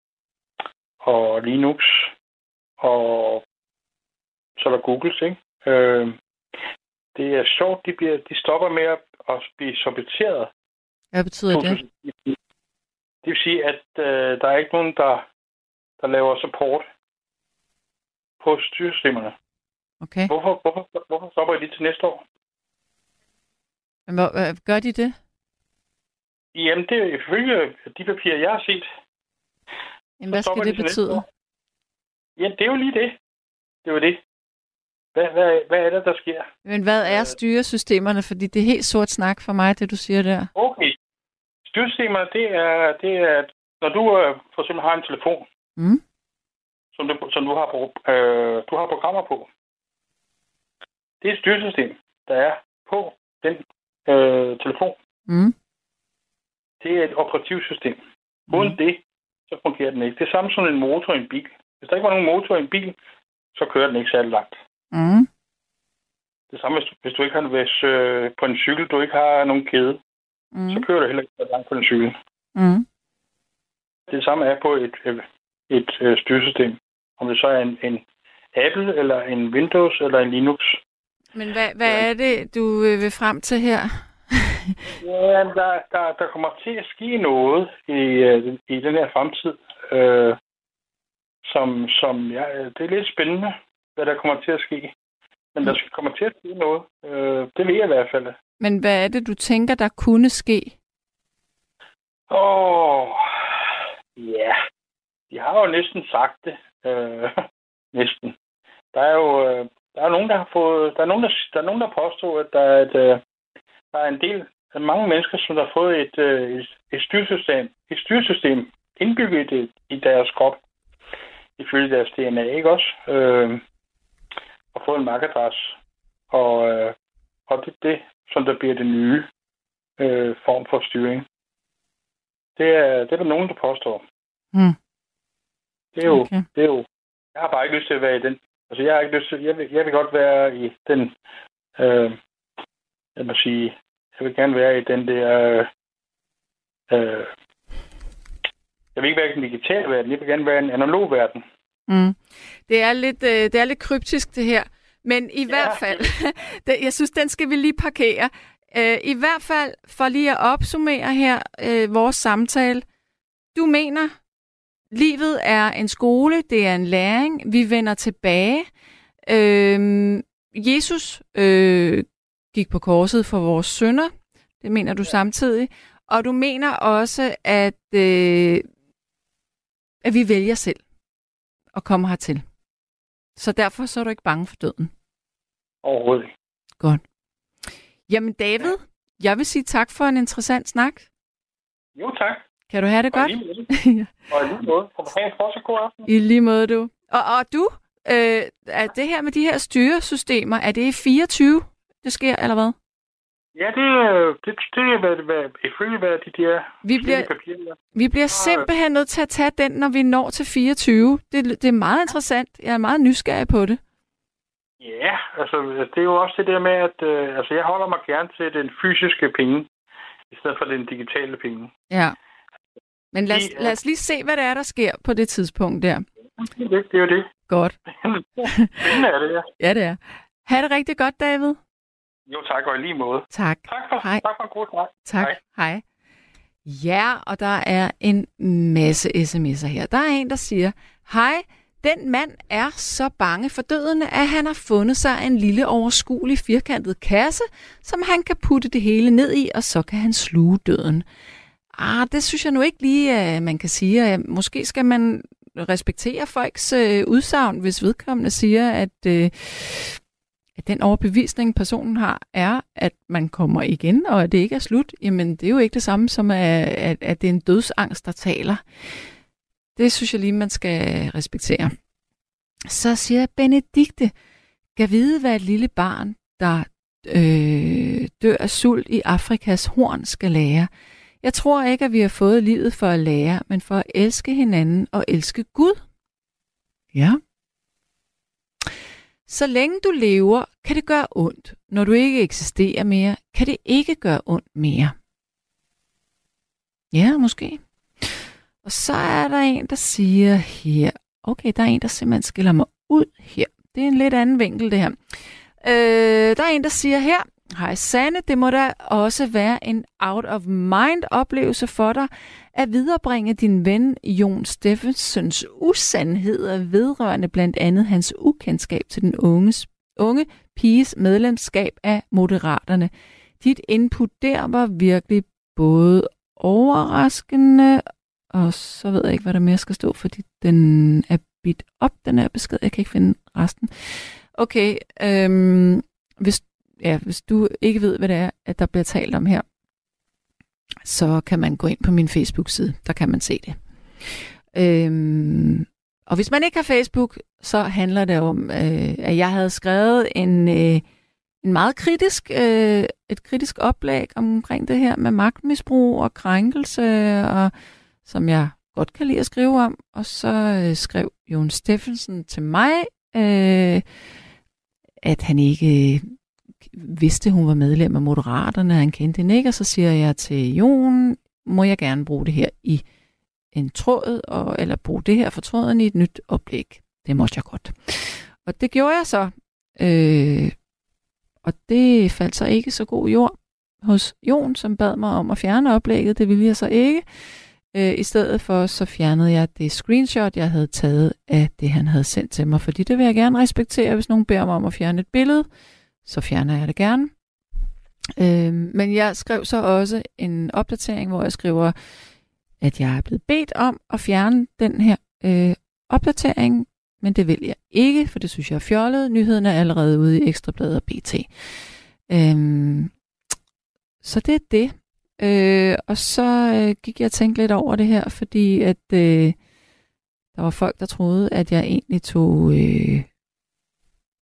og Linux og så er der Googles, ikke? Øh, det er sjovt, de, bliver, de stopper med at, at blive sorteret. Hvad betyder det? Det vil sige, at øh, der er ikke nogen, der, der laver support på styresystemerne. Okay. Hvorfor, hvorfor, hvorfor stopper de til næste år? Hvor, hvad, gør de det? Jamen, det er ifølge de papirer, jeg har set. Jamen, hvad skal de det næste betyde? Ja, det er jo lige det. Det er jo det. Hvad, hvad, hvad er det, der sker? Men hvad er Øh. styresystemerne? Fordi det er helt sort snak for mig, det du siger der. Okay. Styresystemer, det er, det er når du øh, for eksempel har en telefon, Mm. som du, som du, har, øh, du har programmer på. Det er et styresystem, der er på den øh, telefon. Mm. Det er et operativsystem. Uden Mm. det, så fungerer den ikke. Det er samme som en motor i en bil. Hvis der ikke var nogen motor i en bil, så kører den ikke særlig langt. Mm. Det samme, hvis du, hvis du ikke har hvis, øh, på en cykel, du ikke har nogen kæde, Mm. så kører du heller ikke så langt på en cykel. Mm. Det samme er på et, et, et øh, styresystem. Om det så er en, en Apple, eller en Windows, eller en Linux. Men hvad, hvad er det, du øh, vil frem til her? Ja, der, der, der kommer til at ske noget i, øh, i den her fremtid, øh, som, som ja, det er lidt spændende, hvad der kommer til at ske. Men der skal- kommer til at ske noget. Øh, det ved jeg i hvert fald. Men hvad er det, du tænker, der kunne ske? Åh, ja. De har jo næsten sagt det. Øh, næsten. Der er jo øh, der er nogen, der har fået... Der er nogen, der, der, er nogen, der påstår, at der er, et, øh, der er en del... af mange mennesker, som har fået et, øh, et, et styresystem, et styresystem indbygget i, i deres krop, ifølge deres DNA, ikke også? Øh, og fået en MAC-adresse. Og, øh, og det det, som der bliver det nye øh, form for styring. Det er, det er der nogen, der påstår. Hmm. Det er jo, Okay. det er jo, jeg har bare ikke lyst til at være i den. Altså, jeg har ikke lyst til, jeg vil, jeg vil godt være i den, øh, jeg må sige, jeg vil gerne være i den der, øh, jeg vil ikke være i den digitale verden, jeg vil gerne være i en analog verden. Mm. Det, er lidt, øh, det er lidt kryptisk, det her. Men i Ja. hvert fald, jeg synes, den skal vi lige parkere. Øh, I hvert fald, for lige at opsummere her øh, vores samtale. Du mener, livet er en skole, det er en læring, vi vender tilbage. Øh, Jesus øh, gik på korset for vores sønder, det mener du samtidig. Og du mener også, at, øh, at vi vælger selv at komme hertil. Så derfor så er du ikke bange for døden. Overhovedet ikke. Godt. Jamen David, jeg vil sige tak for en interessant snak. Jo, tak. Kan du have det Og i godt? lige måde. Ja. Og i lige måde. Du have en fortsat god aften? I lige måde, du. Og, og du, øh, er det her med de her styresystemer, er det i 24, det sker, eller hvad? Ja, det, er- det, det er, hvad, hvad, ifølge hvad de der Vi bliver, papirer. vi bliver simpelthen nødt til at tage den, når vi når til 24. Det, det er meget interessant. Jeg er meget nysgerrig på det. Ja, altså det er jo også det der med, at øh, altså, jeg holder mig gerne til den fysiske penge, i stedet for den digitale penge. Ja. Men lad os, øh, lad os lige se, hvad det er, der sker på det tidspunkt der. Det, er det, det er jo det. Godt. Spændende er det, ja. Ja, det er. Ha' det rigtig godt, David. Jo, tak, og i lige måde. Tak. Tak for, Hej. tak for en god snak. Tak. Hej. Hej. Ja, og der er en masse sms'er her. Der er en, der siger, Hej, den mand er så bange for døden, at han har fundet sig en lille overskuelig firkantet kasse, som han kan putte det hele ned i, og så kan han sluge døden. Ah, det synes jeg nu ikke lige, at man kan sige. Måske skal man respektere folks øh, udsagn, hvis vedkommende siger, at, øh, at den overbevisning, personen har, er, at man kommer igen, og at det ikke er slut. Jamen, det er jo ikke det samme som, at, at, at det er en dødsangst, der taler. Det synes jeg lige, man skal respektere. Så siger Benedikte, kan vide, hvad et lille barn, der øh, dør af sult i Afrikas horn, skal lære. Jeg tror ikke, at vi har fået livet for at lære, men for at elske hinanden og elske Gud. Ja. Så længe du lever, kan det gøre ondt. Når du ikke eksisterer mere, kan det ikke gøre ondt mere. Ja, måske. Og så er der en, der siger her, okay, der er en, der simpelthen skiller mig ud her. Det er en lidt anden vinkel, det her. Øh, der er en, der siger her, Hej Sanne, det må da også være en out-of-mind-oplevelse for dig at viderebringe din ven Jon Steffensens usandheder vedrørende blandt andet hans ukendskab til den unges, unge piges medlemskab af Moderaterne. Dit input der var virkelig både overraskende, og så ved jeg ikke, hvad der mere skal stå, fordi den er bit op, den her besked. Jeg kan ikke finde resten. Okay, øhm, hvis ja, hvis du ikke ved, hvad det er, at der bliver talt om her, så kan man gå ind på min Facebook-side. Der kan man se det. Øhm, og hvis man ikke har Facebook, så handler det om, øh, at jeg havde skrevet en, øh, en meget kritisk, øh, et kritisk oplæg omkring det her med magtmisbrug og krænkelse, og, som jeg godt kan lide at skrive om. Og så øh, skrev Jon Steffensen til mig, øh, at han ikke øh, vidste, hun var medlem af Moderaterne, han kendte hende ikke, og så siger jeg til Jon, må jeg gerne bruge det her i en tråd, og, eller bruge det her for tråden i et nyt oplæg. Det måtte jeg godt. Og det gjorde jeg så. Øh, og det faldt så ikke så god jord hos Jon, som bad mig om at fjerne oplægget. Det ville jeg så ikke. Øh, I stedet for så fjernede jeg det screenshot, jeg havde taget af det, han havde sendt til mig. Fordi det vil jeg gerne respektere, hvis nogen beder mig om at fjerne et billede så fjerner jeg det gerne. Øh, men jeg skrev så også en opdatering, hvor jeg skriver, at jeg er blevet bedt om at fjerne den her øh, opdatering, men det vil jeg ikke, for det synes jeg er fjollet. Nyheden er allerede ude i Ekstrabladet og BT. Øhm, så det er det. Øh, og så øh, gik jeg og tænkte lidt over det her, fordi at øh, der var folk, der troede, at jeg egentlig tog øh,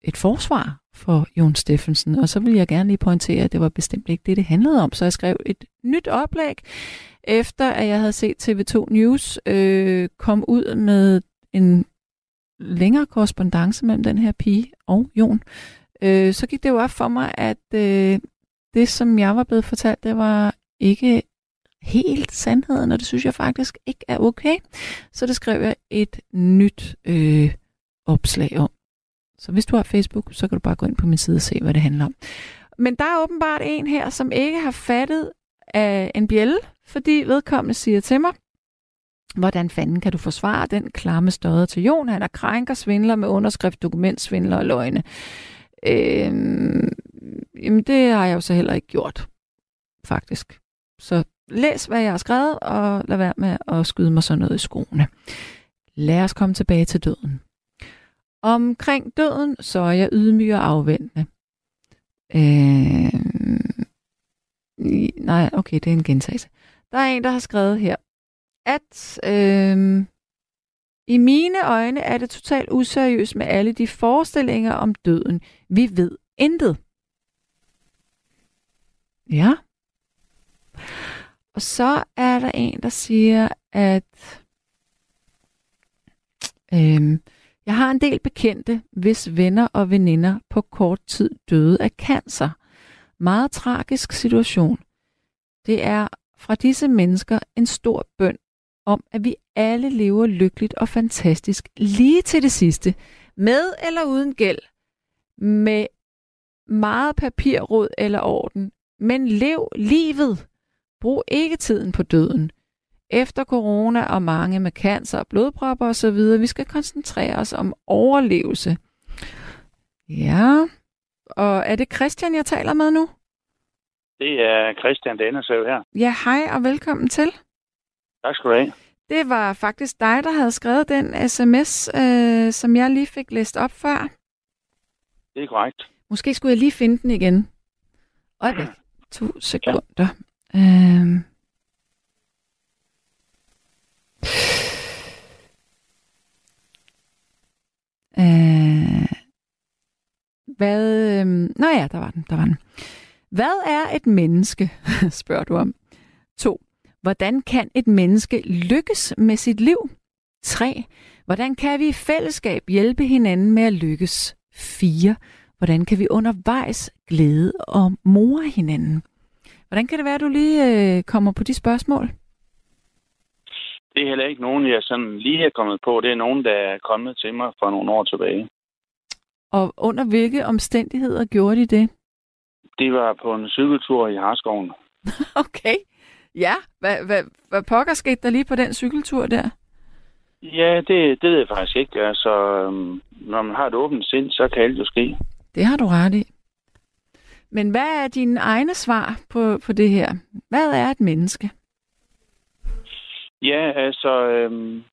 et forsvar for Jon Steffensen. Og så vil jeg gerne lige pointere, at det var bestemt ikke det, det handlede om. Så jeg skrev et nyt oplæg, efter at jeg havde set TV2 News øh, kom ud med en længere korrespondence mellem den her pige og Jon. Øh, så gik det jo op for mig, at øh, det, som jeg var blevet fortalt, det var ikke helt sandheden, og det synes jeg faktisk ikke er okay. Så det skrev jeg et nyt øh, opslag om. Så hvis du har Facebook, så kan du bare gå ind på min side og se, hvad det handler om. Men der er åbenbart en her, som ikke har fattet af en bjælle, fordi vedkommende siger til mig, hvordan fanden kan du forsvare den klamme støder til Jon? Han er krænker, svindler med underskrift, dokumentsvindler og løgne. Øhm, jamen, det har jeg jo så heller ikke gjort, faktisk. Så læs, hvad jeg har skrevet, og lad være med at skyde mig sådan noget i skoene. Lad os komme tilbage til døden. Omkring døden, så er jeg ydmyg og afventende. Øhm, nej, okay, det er en gentagelse. Der er en, der har skrevet her, at øh, i mine øjne er det totalt useriøst med alle de forestillinger om døden. Vi ved intet. Ja. Og så er der en, der siger, at øh, jeg har en del bekendte, hvis venner og veninder på kort tid døde af cancer. Meget tragisk situation. Det er fra disse mennesker en stor bøn om, at vi alle lever lykkeligt og fantastisk lige til det sidste, med eller uden gæld, med meget papirrod eller orden, men lev livet. Brug ikke tiden på døden. Efter corona og mange med cancer og blodpropper osv., vi skal koncentrere os om overlevelse. Ja, og er det Christian, jeg taler med nu? Det er Christian Dannesøv her. Ja, hej og velkommen til. Tak skal du have. Det var faktisk dig, der havde skrevet den sms, øh, som jeg lige fik læst op før. Det er korrekt. Måske skulle jeg lige finde den igen. Og to sekunder. Ja. Øhm. Øh. Hvad... Øh... Nå ja, der var den, der var den. Hvad er et menneske, spørger du om. 2. Hvordan kan et menneske lykkes med sit liv? 3. Hvordan kan vi i fællesskab hjælpe hinanden med at lykkes? 4. Hvordan kan vi undervejs glæde og more hinanden? Hvordan kan det være, at du lige øh, kommer på de spørgsmål? Det er heller ikke nogen, jeg sådan lige er kommet på. Det er nogen, der er kommet til mig for nogle år tilbage. Og under hvilke omstændigheder gjorde de det? Det var på en cykeltur i Harskoven. okay. Ja, hvad, hvad, hvad pokker skete der lige på den cykeltur der? Ja, det, det ved jeg faktisk ikke. Altså, øhm, når man har et åbent sind, så kan alt jo ske. Det har du ret i. Men hvad er dine egne svar på, på det her? Hvad er et menneske? Ja, altså, øhm,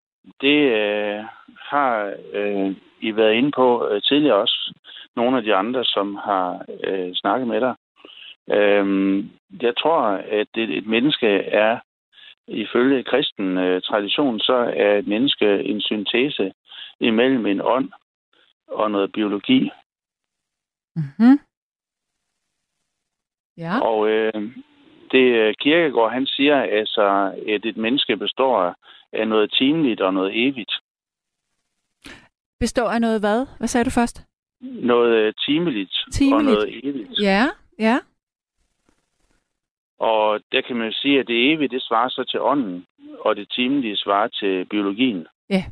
det øh, har øh, I været inde på øh, tidligere også. Nogle af de andre, som har øh, snakket med dig. Øhm, jeg tror, at et, et menneske er, ifølge kristen øh, tradition, så er et menneske en syntese imellem en ånd og noget biologi. Mm-hmm. Ja. Og øh, det Kirkegaard, han siger, altså, at et menneske består af noget timeligt og noget evigt. Består af noget hvad? Hvad sagde du først? Noget timeligt, timeligt. og noget evigt. Ja, ja. Og der kan man sige, at det evige, det svarer så til ånden, og det timelige svarer til biologien. Ja.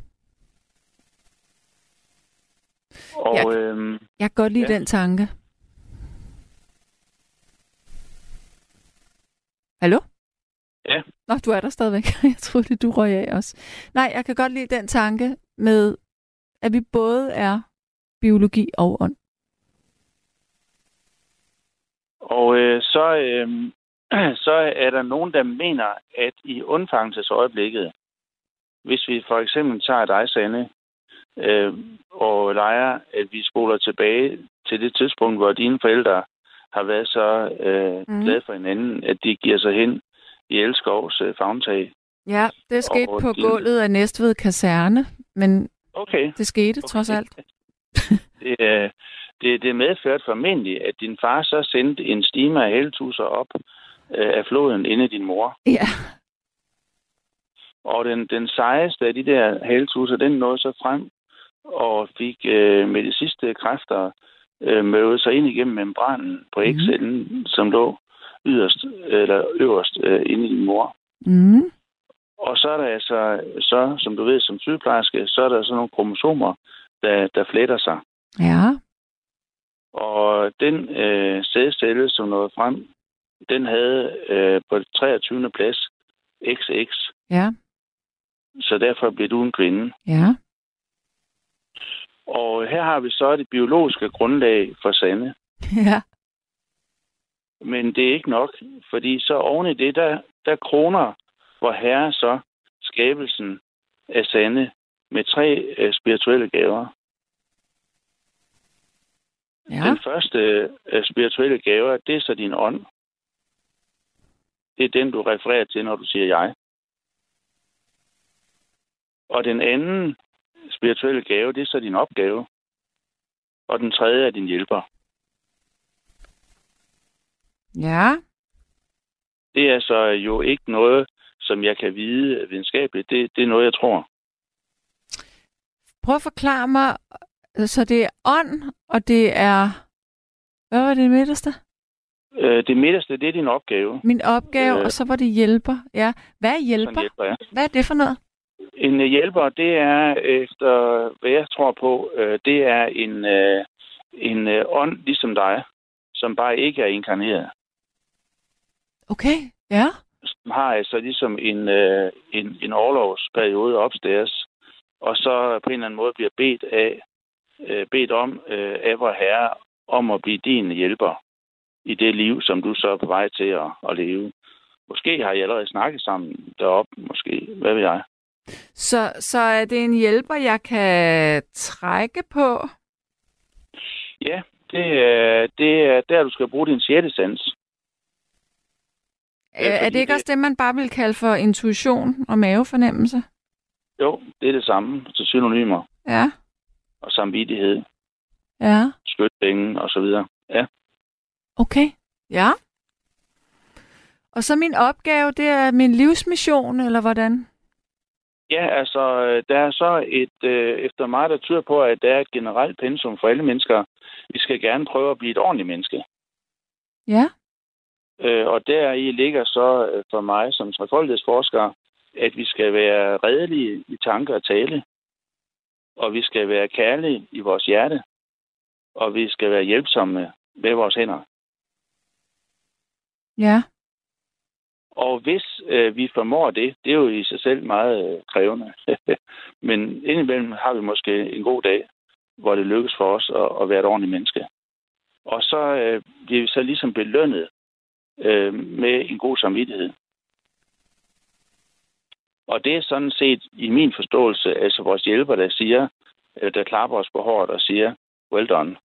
Og, jeg, øhm, jeg kan godt lide ja. den tanke. Hallo? Ja. Nå, du er der stadigvæk. Jeg troede, det du røg af også. Nej, jeg kan godt lide den tanke med, at vi både er biologi og ånd. Og øh, så, øh, så er der nogen, der mener, at i undfangelsesøjeblikket, hvis vi for eksempel tager dig, Sande, øh, og leger, at vi spoler tilbage til det tidspunkt, hvor dine forældre har været så øh, mm. glade for hinanden, at de giver sig hen i Elskovs øh, fagntag. Ja, det skete og på de... gulvet af Næstved Kaserne, men okay. det skete okay. trods alt. det, øh, det, det medførte formentlig, at din far så sendte en stime af heltusser op øh, af floden inde i din mor. Ja. Og den, den sejeste af de der heltusser, den nåede så frem og fik øh, med de sidste kræfter øh, mødet sig ind igennem membranen på ægcellen, mm. som lå yderst eller øverst øh, inde i din mor. Mm. Og så er der altså, så, som du ved som sygeplejerske, så er der sådan nogle kromosomer, der, der fletter sig. Ja. Og den øh, sædcelle, som nåede frem, den havde øh, på 23. plads XX. Ja. Så derfor blev du en kvinde. Ja. Og her har vi så det biologiske grundlag for Sande. Ja. Men det er ikke nok, fordi så oven i det, der, der kroner hvor herre så skabelsen af Sande med tre øh, spirituelle gaver. Ja. Den første øh, spirituelle gave, det er så din ånd. Det er den, du refererer til, når du siger jeg. Og den anden spirituelle gave, det er så din opgave. Og den tredje er din hjælper. Ja. Det er så jo ikke noget, som jeg kan vide videnskabeligt. Det, det er noget, jeg tror. Prøv at forklare mig, så det er ånd, og det er... Hvad var det midterste? Øh, det midterste, det er din opgave. Min opgave, øh, og så var det hjælper. Ja. Hvad er hjælper? hjælper ja. Hvad er det for noget? En hjælper, det er, efter hvad jeg tror på, øh, det er en, øh, en øh, ånd ligesom dig. som bare ikke er inkarneret. Okay, ja. Som har altså ligesom en, øh, en, en overlovsperiode opstæres, og så på en eller anden måde bliver bedt af, øh, bedt om øh, af vor herre om at blive din hjælper i det liv, som du så er på vej til at, at leve. Måske har I allerede snakket sammen deroppe, måske. Hvad ved jeg? Så, så er det en hjælper, jeg kan trække på? Ja, det, er, det er der, du skal bruge din sjette sans. Ja, er det ikke det... også det, man bare vil kalde for intuition og mavefornemmelse? Jo, det er det samme til synonymer. Ja. Og samvittighed. Ja. Skytpenge og så videre. Ja. Okay. Ja. Og så min opgave, det er min livsmission, eller hvordan? Ja, altså, der er så et, øh, efter mig, der tyder på, at der er et generelt pensum for alle mennesker. Vi skal gerne prøve at blive et ordentligt menneske. Ja. Øh, og der i ligger så øh, for mig som trefoldighedsforsker, at vi skal være redelige i tanker og tale. Og vi skal være kærlige i vores hjerte. Og vi skal være hjælpsomme med vores hænder. Ja. Og hvis øh, vi formår det, det er jo i sig selv meget øh, krævende. Men indimellem har vi måske en god dag, hvor det lykkes for os at, at være et ordentligt menneske. Og så øh, bliver vi så ligesom belønnet øh, med en god samvittighed. Og det er sådan set i min forståelse, altså vores hjælper, der siger, øh, der klapper os på hårdt og siger, well done.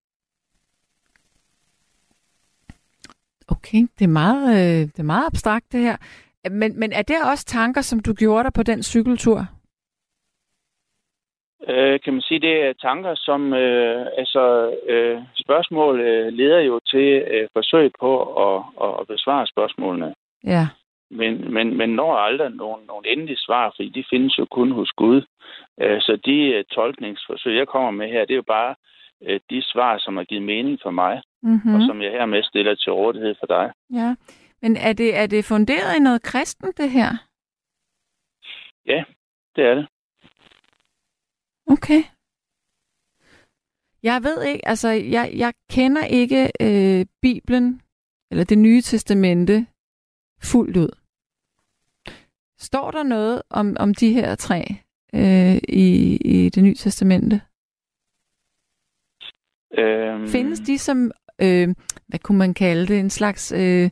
Okay, det er meget, øh, det er meget abstrakt det her. Men, men er det også tanker, som du gjorde dig på den cykeltur? Øh, kan man sige, det er tanker, som øh, altså øh, spørgsmål øh, leder jo til øh, forsøg på at, at besvare spørgsmålene. Ja. Men, men, men når aldrig nogen, nogen endelige svar, fordi de findes jo kun hos Gud. Øh, så de øh, tolkningsforsøg, jeg kommer med her, det er jo bare øh, de svar, som har givet mening for mig, mm-hmm. og som jeg hermed stiller til rådighed for dig. Ja, men er det, er det funderet i noget kristen, det her? Ja, det er det. Okay. Jeg ved ikke, altså jeg, jeg kender ikke øh, Bibelen, eller det nye testamente, fuldt ud. Står der noget om, om de her tre øh, i, i det nye testamente? Øhm... Findes de som, øh, hvad kunne man kalde det, en slags øh,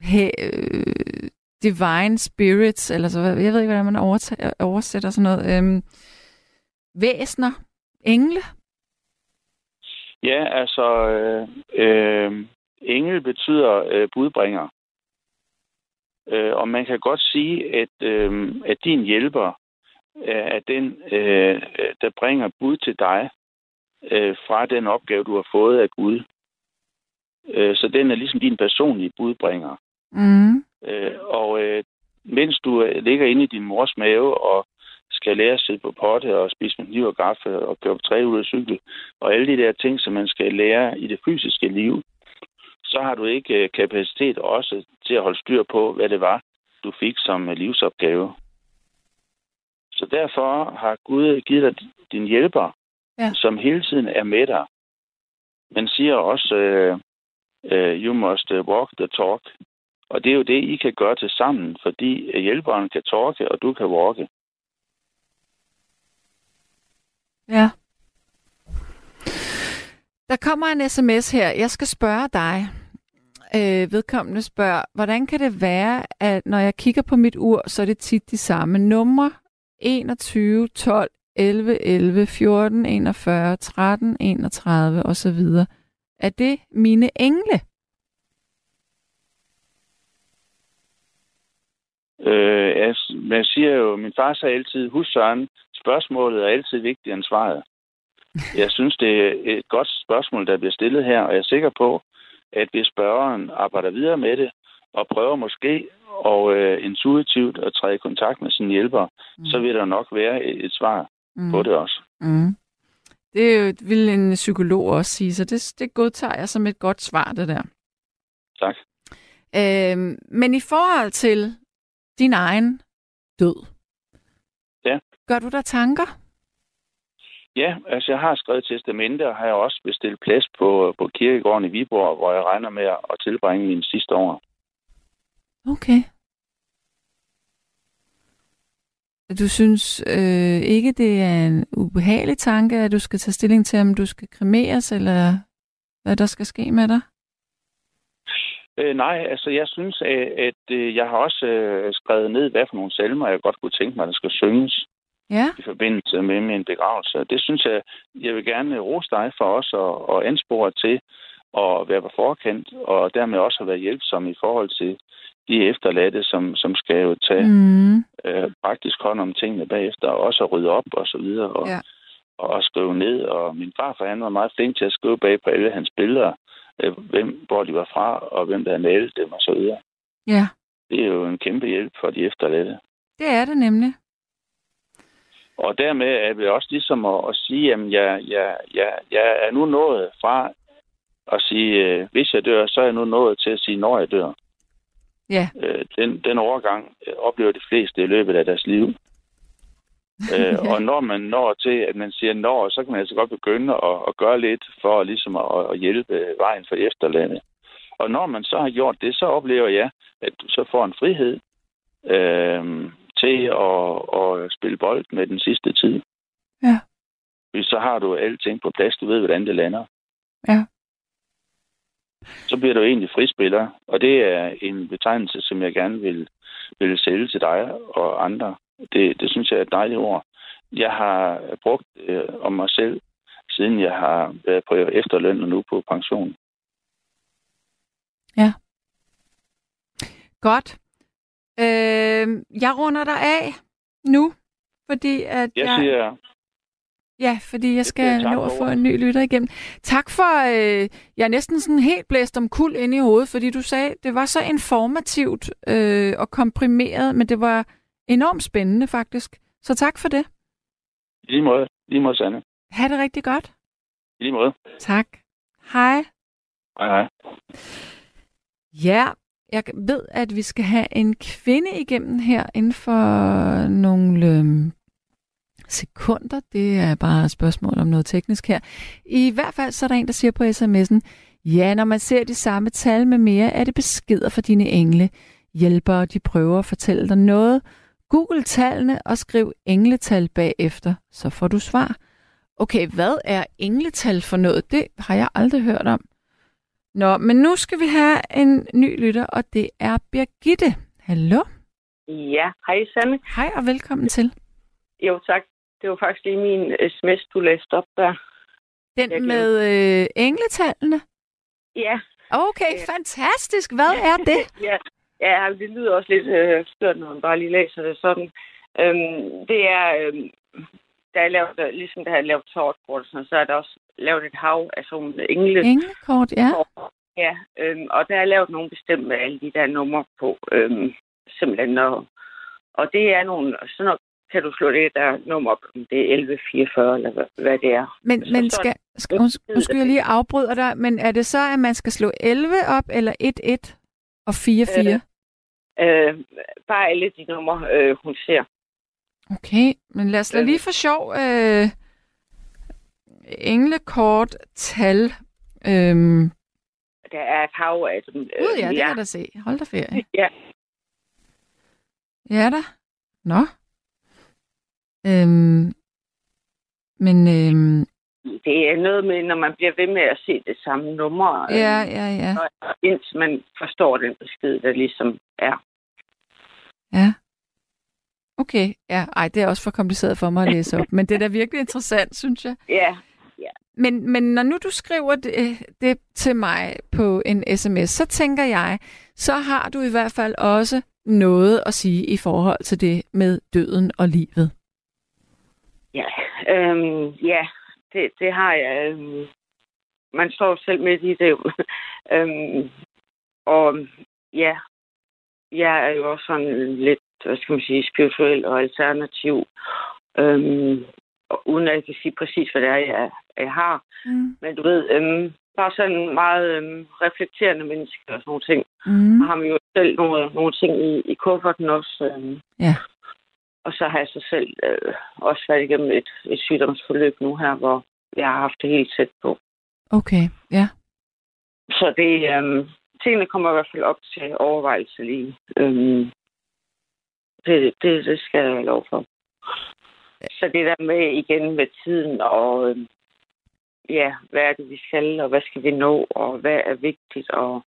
he, øh, divine spirits, eller så, jeg ved ikke, hvordan man oversætter sådan noget, øh, væsner, engle? Ja, altså, øh, øh, engel betyder øh, budbringer. Øh, og man kan godt sige, at, øh, at din hjælper øh, er den, øh, der bringer bud til dig øh, fra den opgave, du har fået af Gud. Øh, så den er ligesom din personlige budbringer. Mm. Øh, og øh, mens du ligger inde i din mors mave og skal lære at sidde på potte og spise med kniv og gaffe og køre på tre ud af cykel, og alle de der ting, som man skal lære i det fysiske liv, så har du ikke øh, kapacitet også til at holde styr på, hvad det var, du fik som øh, livsopgave. Så derfor har Gud givet dig din hjælper, ja. som hele tiden er med dig. Man siger også, uh, uh, you must walk the talk. Og det er jo det, I kan gøre til sammen, fordi hjælperen kan talke, og du kan walke. Ja. Der kommer en sms her. Jeg skal spørge dig. Øh, vedkommende spørger, hvordan kan det være, at når jeg kigger på mit ur, så er det tit de samme numre? 21, 12, 11, 11, 14, 41, 13, 31 osv. Er det mine engle? Øh, jeg, man siger jo, min far sagde altid, husk Søren, spørgsmålet er altid vigtigere end svaret. Jeg synes, det er et godt spørgsmål, der bliver stillet her, og jeg er sikker på, at hvis spørgeren arbejder videre med det, og prøver måske og øh, intuitivt at træde i kontakt med sin hjælper, mm. så vil der nok være et, et svar mm. på det også. Mm. Det vil en psykolog også sige, så det, det godtager jeg som et godt svar, det der. Tak. Øhm, men i forhold til din egen død. Gør du der tanker? Ja, altså jeg har skrevet testamente, og har jeg også bestilt plads på, på kirkegården i Viborg, hvor jeg regner med at tilbringe mine sidste år. Okay. Du synes øh, ikke, det er en ubehagelig tanke, at du skal tage stilling til, om du skal kremeres, eller hvad der skal ske med dig? Øh, nej, altså jeg synes, at, at øh, jeg har også øh, skrevet ned, hvad for nogle salmer, jeg godt kunne tænke mig, der skal synges Ja, i forbindelse med min begravelse. Det synes jeg, jeg vil gerne rose dig for os og, og anspore til at være på forkant, og dermed også at være hjælpsom i forhold til de efterladte, som, som skal jo tage mm, øh, praktisk hånd om tingene bagefter, og også at rydde op og så videre, og, Ja. og, og skrive ned. Og min farfar, han var meget flink til at skrive bag på alle hans billeder, øh, hvem, hvor de var fra, og hvem der havde malet dem og så videre. ja. Det er jo en kæmpe hjælp for de efterladte. Det er det nemlig. Og dermed er det også ligesom at, at sige, at jeg, jeg, jeg, jeg er nu nået fra at sige, øh, hvis jeg dør, så er jeg nu nået til at sige, når jeg dør. Ja, Øh, den, den overgang øh, oplever de fleste i løbet af deres liv. Øh, og når man når til, at man siger når, så kan man altså godt begynde at, at gøre lidt for ligesom at, at hjælpe vejen for de efterladte. Og når man så har gjort det, så oplever jeg, at du så får en frihed øh, til at, at spille bold med den sidste tid. Ja. Så har du alting på plads, du ved, hvordan det lander. Ja. Så bliver du egentlig frispiller, og det er en betegnelse, som jeg gerne vil, vil sælge til dig og andre. Det, det synes jeg er et dejligt ord. Jeg har brugt øh, om mig selv, siden jeg har været på efterløn og nu på pension. godt. Øh, jeg runder dig af nu, fordi at Jeg siger, Ja, fordi jeg skal tak nå at få en ny lytter igennem. Tak for, øh, jeg er næsten sådan helt blæst om kul inde i hovedet, fordi du sagde, det var så informativt øh, og komprimeret, men det var enormt spændende faktisk. Så tak for det. i lige måde, lige måde Sanne. Ha' det rigtig godt. I lige måde. Tak. Hej. Hej hej. Ja, jeg ved, at vi skal have en kvinde igennem her inden for nogle øh, sekunder. Det er bare et spørgsmål om noget teknisk her. I hvert fald så er der en, der siger på sms'en, ja, når man ser de samme tal med mere, er det beskeder fra dine engle. Hjælpere, de prøver at fortælle dig noget. Google tallene og skriv engletal bagefter, så får du svar. Okay, hvad er engletal for noget? Det har jeg aldrig hørt om. Nå, men nu skal vi have en ny lytter, og det er Birgitte. Hallo? Ja, hej Sanne. Hej og velkommen til. Jo tak. Det var faktisk lige min sms, du læste op der. Den Jeg med øh, engletallene? Ja, Okay, Ja. fantastisk. Hvad er det? ja, ja det lyder også lidt øh, skørt, når man bare lige læser det sådan. Øhm, det er, øhm, der er lavet, øh, ligesom der er lavet tårtkort, så er der også lavet et hav af sådan nogle engle. Englekort, ja. Ja, øhm, og der er lavet nogle bestemte med alle de der numre på, øhm, simpelthen. Og, og det er nogle, så når, kan du slå det der nummer op, om det er 1144, eller hvad, hvad det er. Men, Så- men så- skal, skal, nu, skal jeg lige afbryde dig, men er det så, at man skal slå 11 op, eller 1-1 og 4-4? Øh, bare alle de numre, øh, hun ser. Okay, men lad os Øh. lige for sjov øh, englekort tal. Øhm, Der er et hav af dem. Øh, ja, det kan jeg da se. Hold da ferie. Ja, Ja da. Nå. Øhm, men øhm, det er noget med, når man bliver ved med at se det samme nummer, øh, ja, ja, ja. indtil man forstår den besked, der ligesom er. Ja. Okay, ja. Ej, det er også for kompliceret for mig at læse op. Men det er da virkelig interessant, synes jeg. Ja, men, men når nu du skriver det, øh, det til mig på en sms, så tænker jeg, så har du i hvert fald også noget at sige i forhold til det med døden og livet. ja, øhm, ja det, det har jeg. Øhm, man står selv midt i det. øhm, og ja, jeg er jo også sådan lidt, hvad skal man sige, spirituel og alternativ. Øhm, uden at jeg kan sige præcis, hvad det er, jeg, jeg har. Mm. Men du ved, øhm, bare sådan meget øhm, reflekterende mennesker og sådan nogle ting. Mm. Og har man jo selv nogle, nogle ting i, i kufferten også. Øhm. Ja. Og så har jeg så selv øh, også været igennem et, et sygdomsforløb nu her, hvor jeg har haft det helt tæt på. Okay, ja. Så det, øhm, tingene kommer i hvert fald op til overvejelse lige. Øhm, det, det, det skal jeg lov for. Så det der med igen med tiden og øhm, ja, hvad er det, vi skal, og hvad skal vi nå, og hvad er vigtigt, og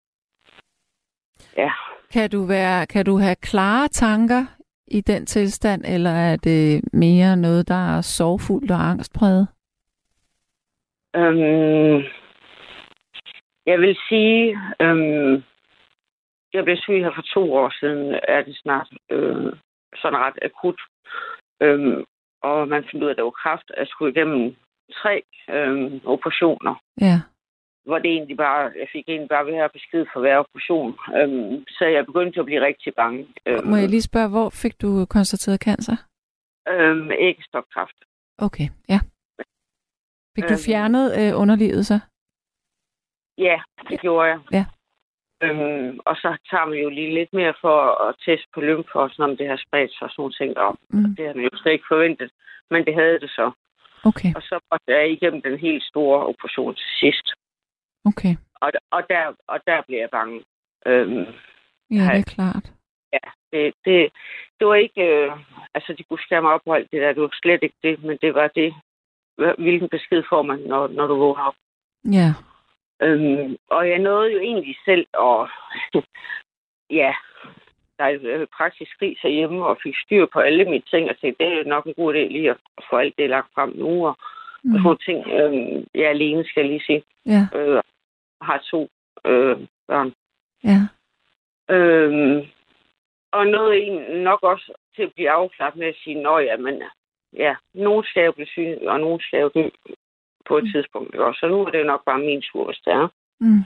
ja. Kan du, være, kan du have klare tanker i den tilstand, eller er det mere noget, der er sorgfuldt og angstpræget? Øhm, jeg vil sige, øhm, jeg blev syg her for to år siden, er det snart øh, sådan ret akut. Øhm, og man fandt ud af, at det var kræft, at jeg skulle igennem tre øhm, operationer. Ja. Hvor det egentlig bare, jeg fik egentlig bare ved her besked for hver operation. Øhm, så jeg begyndte at blive rigtig bange. Øhm, Må jeg lige spørge, hvor fik du konstateret cancer? Øhm, æggestokkræft. Okay, ja. Fik du Øhm. fjernet øh, underlivet så? Ja, det gjorde jeg. Ja. Øhm, og så tager man jo lige lidt mere for at teste på sådan, om det har spredt sig og sådan ting om. Mm. Det havde man jo slet ikke forventet, men det havde det så. Okay, Og så var jeg igennem den helt store operation til sidst. okay. Og, og, der, og der blev jeg bange. Øhm, Ja, det er klart. ja, det, det, det var ikke... Øh, altså, de kunne skære mig op alt det der. Det var slet ikke det, men det var det. Hvilken besked får man, når, når du vågner op? Ja, Øhm, og jeg nåede jo egentlig selv at... ja, der er øh, praktisk fri hjemme og fik styr på alle mine ting, og tænkte, det er nok en god idé lige at få alt det lagt frem nu, og mm. sådan ting. Øhm, jeg er alene, skal jeg lige sige. ja, Øh, har to øh, børn. ja. Øhm, og noget en nok også til at blive afklaret med at sige, nå ja, men ja, nogen skal jo blive syge, og nogen skal jo dø på et Mm. tidspunkt. Ikke? også? Så nu er det jo nok bare min tur, hvis det er. Mm.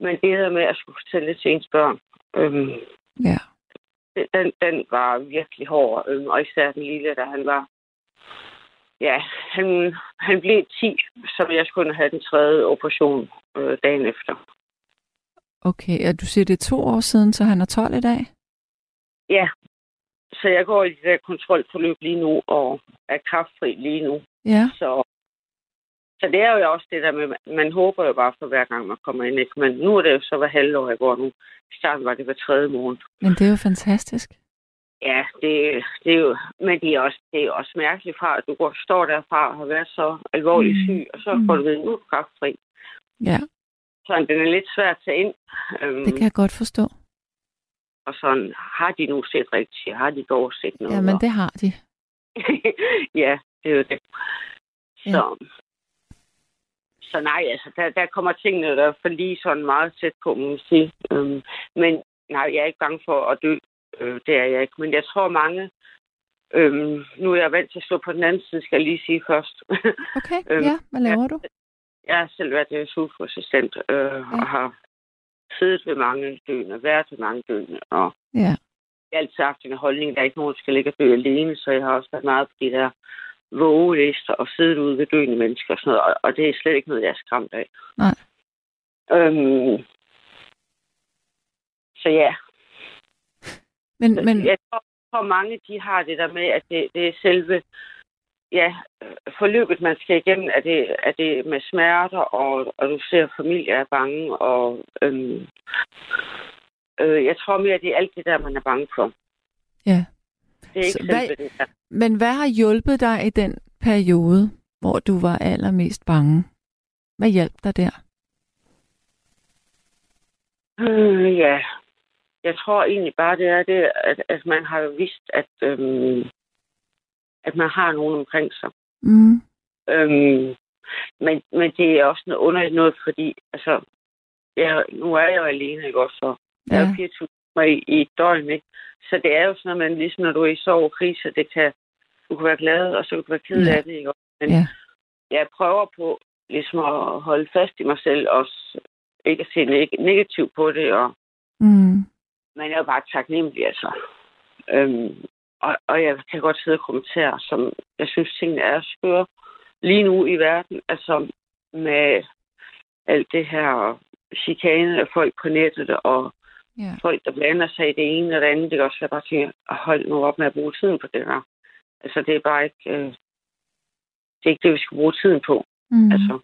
Men det her med at skulle fortælle det til ens børn, øhm, Ja, det- den, den var virkelig hård. Øhm, og især den lille, da han var... Ja, han, han blev 10, så jeg skulle have den tredje operation øh, dagen efter. okay. Og du siger, det er to år siden, så han er 12 i dag? Ja, så jeg går i det der kontrolforløb lige nu, og er kraftfri lige nu. Ja, Så, så det er jo også det der med, man håber jo bare for hver gang, man kommer ind. Ikke? Men nu er det jo så hver halvår, jeg går nu. I starten var det hver tredje måned. men det er jo fantastisk. Ja, det, det er jo, men det er, også, det er også mærkeligt fra, at du går, står derfra og har været så alvorligt Mm. syg, og så Mm. får du ved, nu er du kraftfri. Ja, Så den er lidt svær at tage ind. Øhm, det kan jeg godt forstå. Og sådan, har de nu set rigtigt? Har de dog set noget? Ja, men det har de. ja, det er jo det. Ja. Så, så nej, altså, der, der kommer tingene der for lige sådan meget tæt på, må man sige. Øhm, men nej, jeg er ikke bange for at dø. Øh, det er jeg ikke. Men jeg tror mange... Øhm, nu er jeg vant til at stå på den anden side, skal jeg lige sige først. Okay, Øhm, ja. Hvad laver du? jeg har selv været sosu-assistent øh, ja. og har siddet ved mange døende, været ved mange døende, og Ja, jeg har altid haft en holdning, der er ikke nogen, skal ligge og dø alene, så jeg har også været meget på de der vågelister og siddet ude ved døende mennesker og sådan noget, og, og det er slet ikke noget, jeg er skræmt af. Nej. Øhm, så ja, men, men jeg tror, tror mange, de har det der med, at det, det er selve ja, forløbet, man skal igennem, er det, er det med smerter, og, og du ser, at familier er bange, og øhm, øh, jeg tror mere, at det er alt det der, man er bange for. ja. Det er Så ikke hvad- det. Men hvad har hjulpet dig i den periode, hvor du var allermest bange? Hvad hjalp dig der? Øh, ja, jeg tror egentlig bare, det er det, at, at man har jo vidst, at, øhm, at man har nogen omkring sig. Mm. Øhm, men, men det er også noget underligt noget, fordi altså, jeg, nu er jeg jo alene, ikke også? Så jeg er Ja. jo 24 timer i, i et døgn, ikke? Så det er jo sådan, at man ligesom når du er i sorg og krise, det kan, du kan være glad, og så kan du være ked Ja. af det, ikke? Men Ja. jeg prøver på ligesom at holde fast i mig selv, og ikke at se neg- negativt på det, og Mm. men jeg er bare taknemmelig, altså. Øhm, og, og jeg kan godt sidde og kommentere, som jeg synes, tingene er skøre lige nu i verden. Altså med alt det her chikane af folk på nettet, og Ja. folk, der blander sig i det ene og det andet. Det kan også være bare til at holde nu op med at bruge tiden på det der. Altså, det er bare ikke... Øh, det er ikke det, vi skal bruge tiden på. Mm. Altså,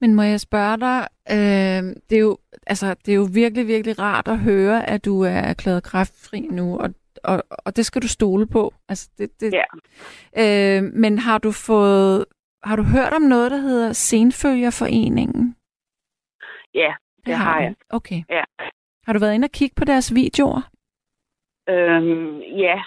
Men må jeg spørge dig, øh, det, er jo, altså, det er jo virkelig, virkelig rart at høre, at du er erklæret kræftfri nu, og, og, og det skal du stole på. Altså, det, det, Ja. øh, men har du fået, har du hørt om noget, der hedder Senfølgerforeningen? ja, det har du. jeg. Okay. Ja. Har du været inde og kigge på deres videoer? Øhm, ja,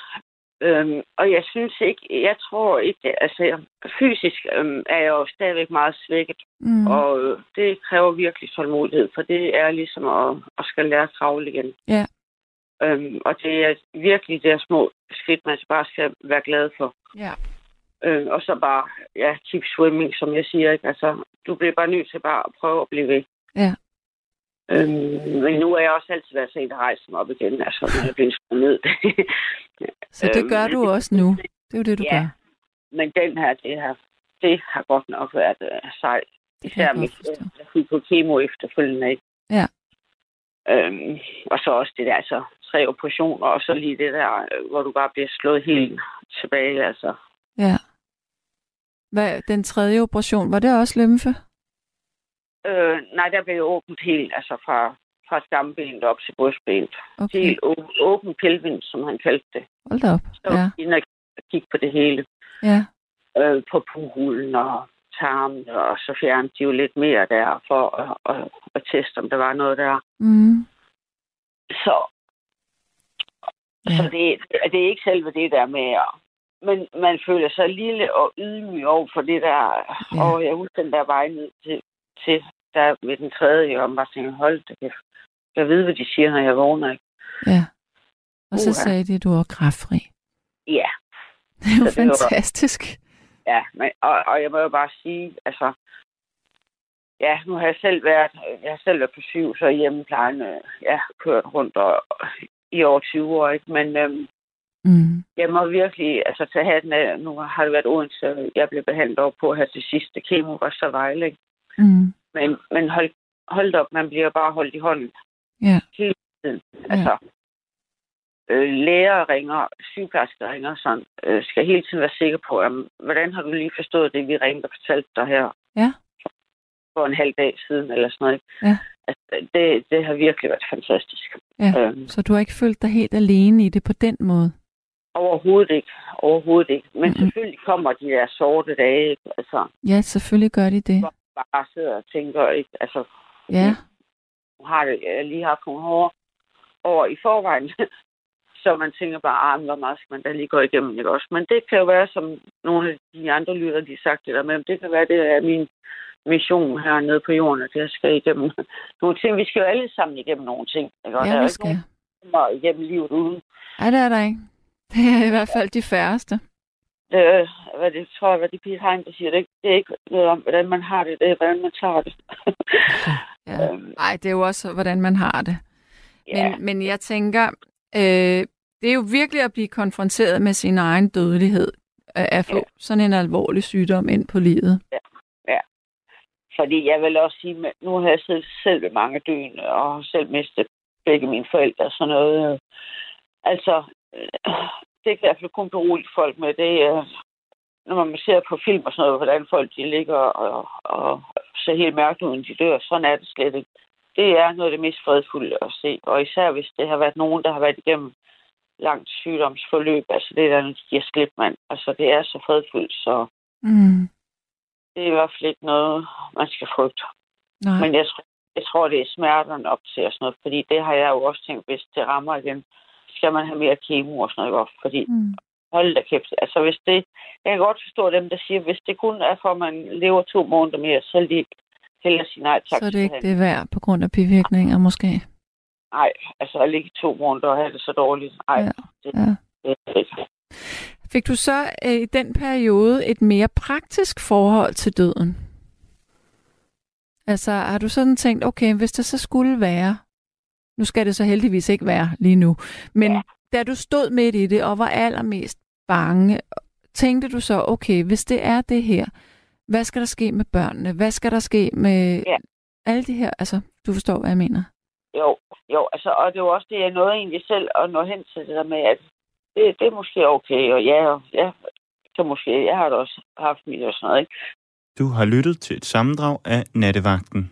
øhm, og jeg synes ikke, jeg tror ikke, altså fysisk øhm, er jeg jo stadigvæk meget svækket, Mm. og øh, det kræver virkelig tålmodighed, for det er ligesom at, at skal lære at kravle igen. Ja. Øhm, og det er virkelig de små skridt, man bare skal være glad for. Ja. Øh, og så bare, ja, keep swimming, som jeg siger, ikke? Altså, du bliver bare nødt til bare at prøve at blive ved. Ja. Øhm, men nu er jeg også altid været sent at rejse mig op igen, altså, når jeg bliver skruet ned. Så det gør Øhm, du også nu. Det er jo det, du Ja. gør. Men den her, det har, det har godt nok været sej. Det kan Især med, jeg fik på kemo efterfølgende, ikke? Ja. Øhm, og så også det der, altså tre operationer, og så lige det der, øh, hvor du bare bliver slået helt tilbage, altså. Ja. Hvad, den tredje operation, var det også lymfe? Øh, nej, der blev åbent helt, altså fra, fra skambenet op til brystbenet. Okay, Helt å- åben pelvin, som han kaldte det. hold da op. Så Ja, inden jeg kigge på det hele. ja. øh, på puhulen og tarmen, og så fjernede de jo lidt mere der for at, at, at teste, om der var noget der. Mm. Så, Ja. så det, det er ikke selve det der med at men man føler sig lille og ydmyg over for det der. Ja. Og jeg husker den der vej ned til, til der ved den tredje, og bare tænkte, hold da kæft. Jeg ved, hvad de siger, når jeg vågner. Ikke? Ja. Og så Uha. sagde de, at du var kræftfri. Ja, Det er jo Så det var- fantastisk. ja. Men, og, og jeg må jo bare sige, altså, ja, nu har jeg selv været, jeg har selv været på syv, så hjemmeplejen, øh, ja, kørt rundt og, i over 20 år, ikke? Men øhm, Mm. jeg må virkelig, altså tage hatten af, nu har det været Odense, jeg blev behandlet over på her til sidste kemo, var så Vejle, ikke? Mm. Men, men hold, hold op, man bliver bare holdt i hånden Ja. hele tiden. Altså, øh, læger ringer, sygeplejersker ringer, sådan, øh, skal hele tiden være sikker på, jamen, hvordan har du lige forstået det, vi ringede og fortalte dig her Ja. for en halv dag siden, eller sådan noget. ikke? Ja. Altså, det, det har virkelig været fantastisk. Ja. Øhm, Så du har ikke følt dig helt alene i det på den måde? overhovedet ikke. Overhovedet ikke. Men Mhm. mm-hmm. selvfølgelig kommer de der sorte dage, ikke? Altså, Ja, selvfølgelig gør de det. Bare sidder og tænker, ikke? Altså, Ja. nu har det, jeg lige haft nogle hårde år i forvejen. Så man tænker bare, ah, hvor meget skal man da lige gå igennem, ikke også? Men det kan jo være, som nogle af de andre lytter, de har sagt det der med, det kan være, det er min mission her nede på jorden, at jeg skal igennem nogle ting. Vi skal jo alle sammen igennem nogle ting, ikke? Og der er Ja, jo vi ikke nogen, der igennem livet uden. Nej, det er der ikke. Det er i hvert fald de færreste. Øh, hvad det tror jeg, hvad de Pete Hein, der siger, det er, ikke, det er ikke noget om, hvordan man har det, det er, hvordan man tager det. Ja. Øhm, Ej, det er jo også, hvordan man har det. ja. Men, men jeg tænker, øh, det er jo virkelig at blive konfronteret med sin egen dødelighed, at få Ja. sådan en alvorlig sygdom ind på livet. Fordi jeg vil også sige, at nu har jeg selv, selv ved mange døende, og selv mistet begge mine forældre og sådan noget. Altså, øh, det kan i hvert fald kun berolige folk med. Det er, når man ser på film og sådan noget, hvordan folk de ligger og, og ser helt mærkt ud, de dør. Sådan er det slet ikke. Det er noget af det mest fredfulde at se. Og især hvis det har været nogen, der har været igennem langt sygdomsforløb. Altså det der, de giver slip, mand. Altså det er så fredfuldt, så Mm. det er i hvert fald ikke noget, man skal frygte. Nej. Men jeg, tror- jeg tror, det er smerterne op til og sådan noget, fordi det har jeg jo også tænkt, hvis det rammer igen, skal man have mere kemo og sådan noget op, fordi Mm. hold da kæft, altså hvis det, jeg kan godt forstå dem, der siger, hvis det kun er for, at man lever to måneder mere, så vil de hellere sige nej tak. Så er det ikke det værd på grund af bivirkninger måske. Nej, altså at ligge to måneder og have det så dårligt, nej, Ja. det, Ja. det er ikke. Fik du så øh, i den periode et mere praktisk forhold til døden? Altså har du sådan tænkt, okay, hvis det så skulle være, nu skal det så heldigvis ikke være lige nu, men ja. Da du stod midt i det og var allermest bange, tænkte du så, okay, hvis det er det her, hvad skal der ske med børnene? Hvad skal der ske med Ja. alle de her, altså du forstår, hvad jeg mener? jo, jo, altså, og det var også det, jeg nåede egentlig selv at nå hen til det der med, at det, det er måske okay, og ja, ja, så måske, jeg har da også haft mit og sådan noget, ikke? Du har lyttet til et sammendrag af Nattevagten.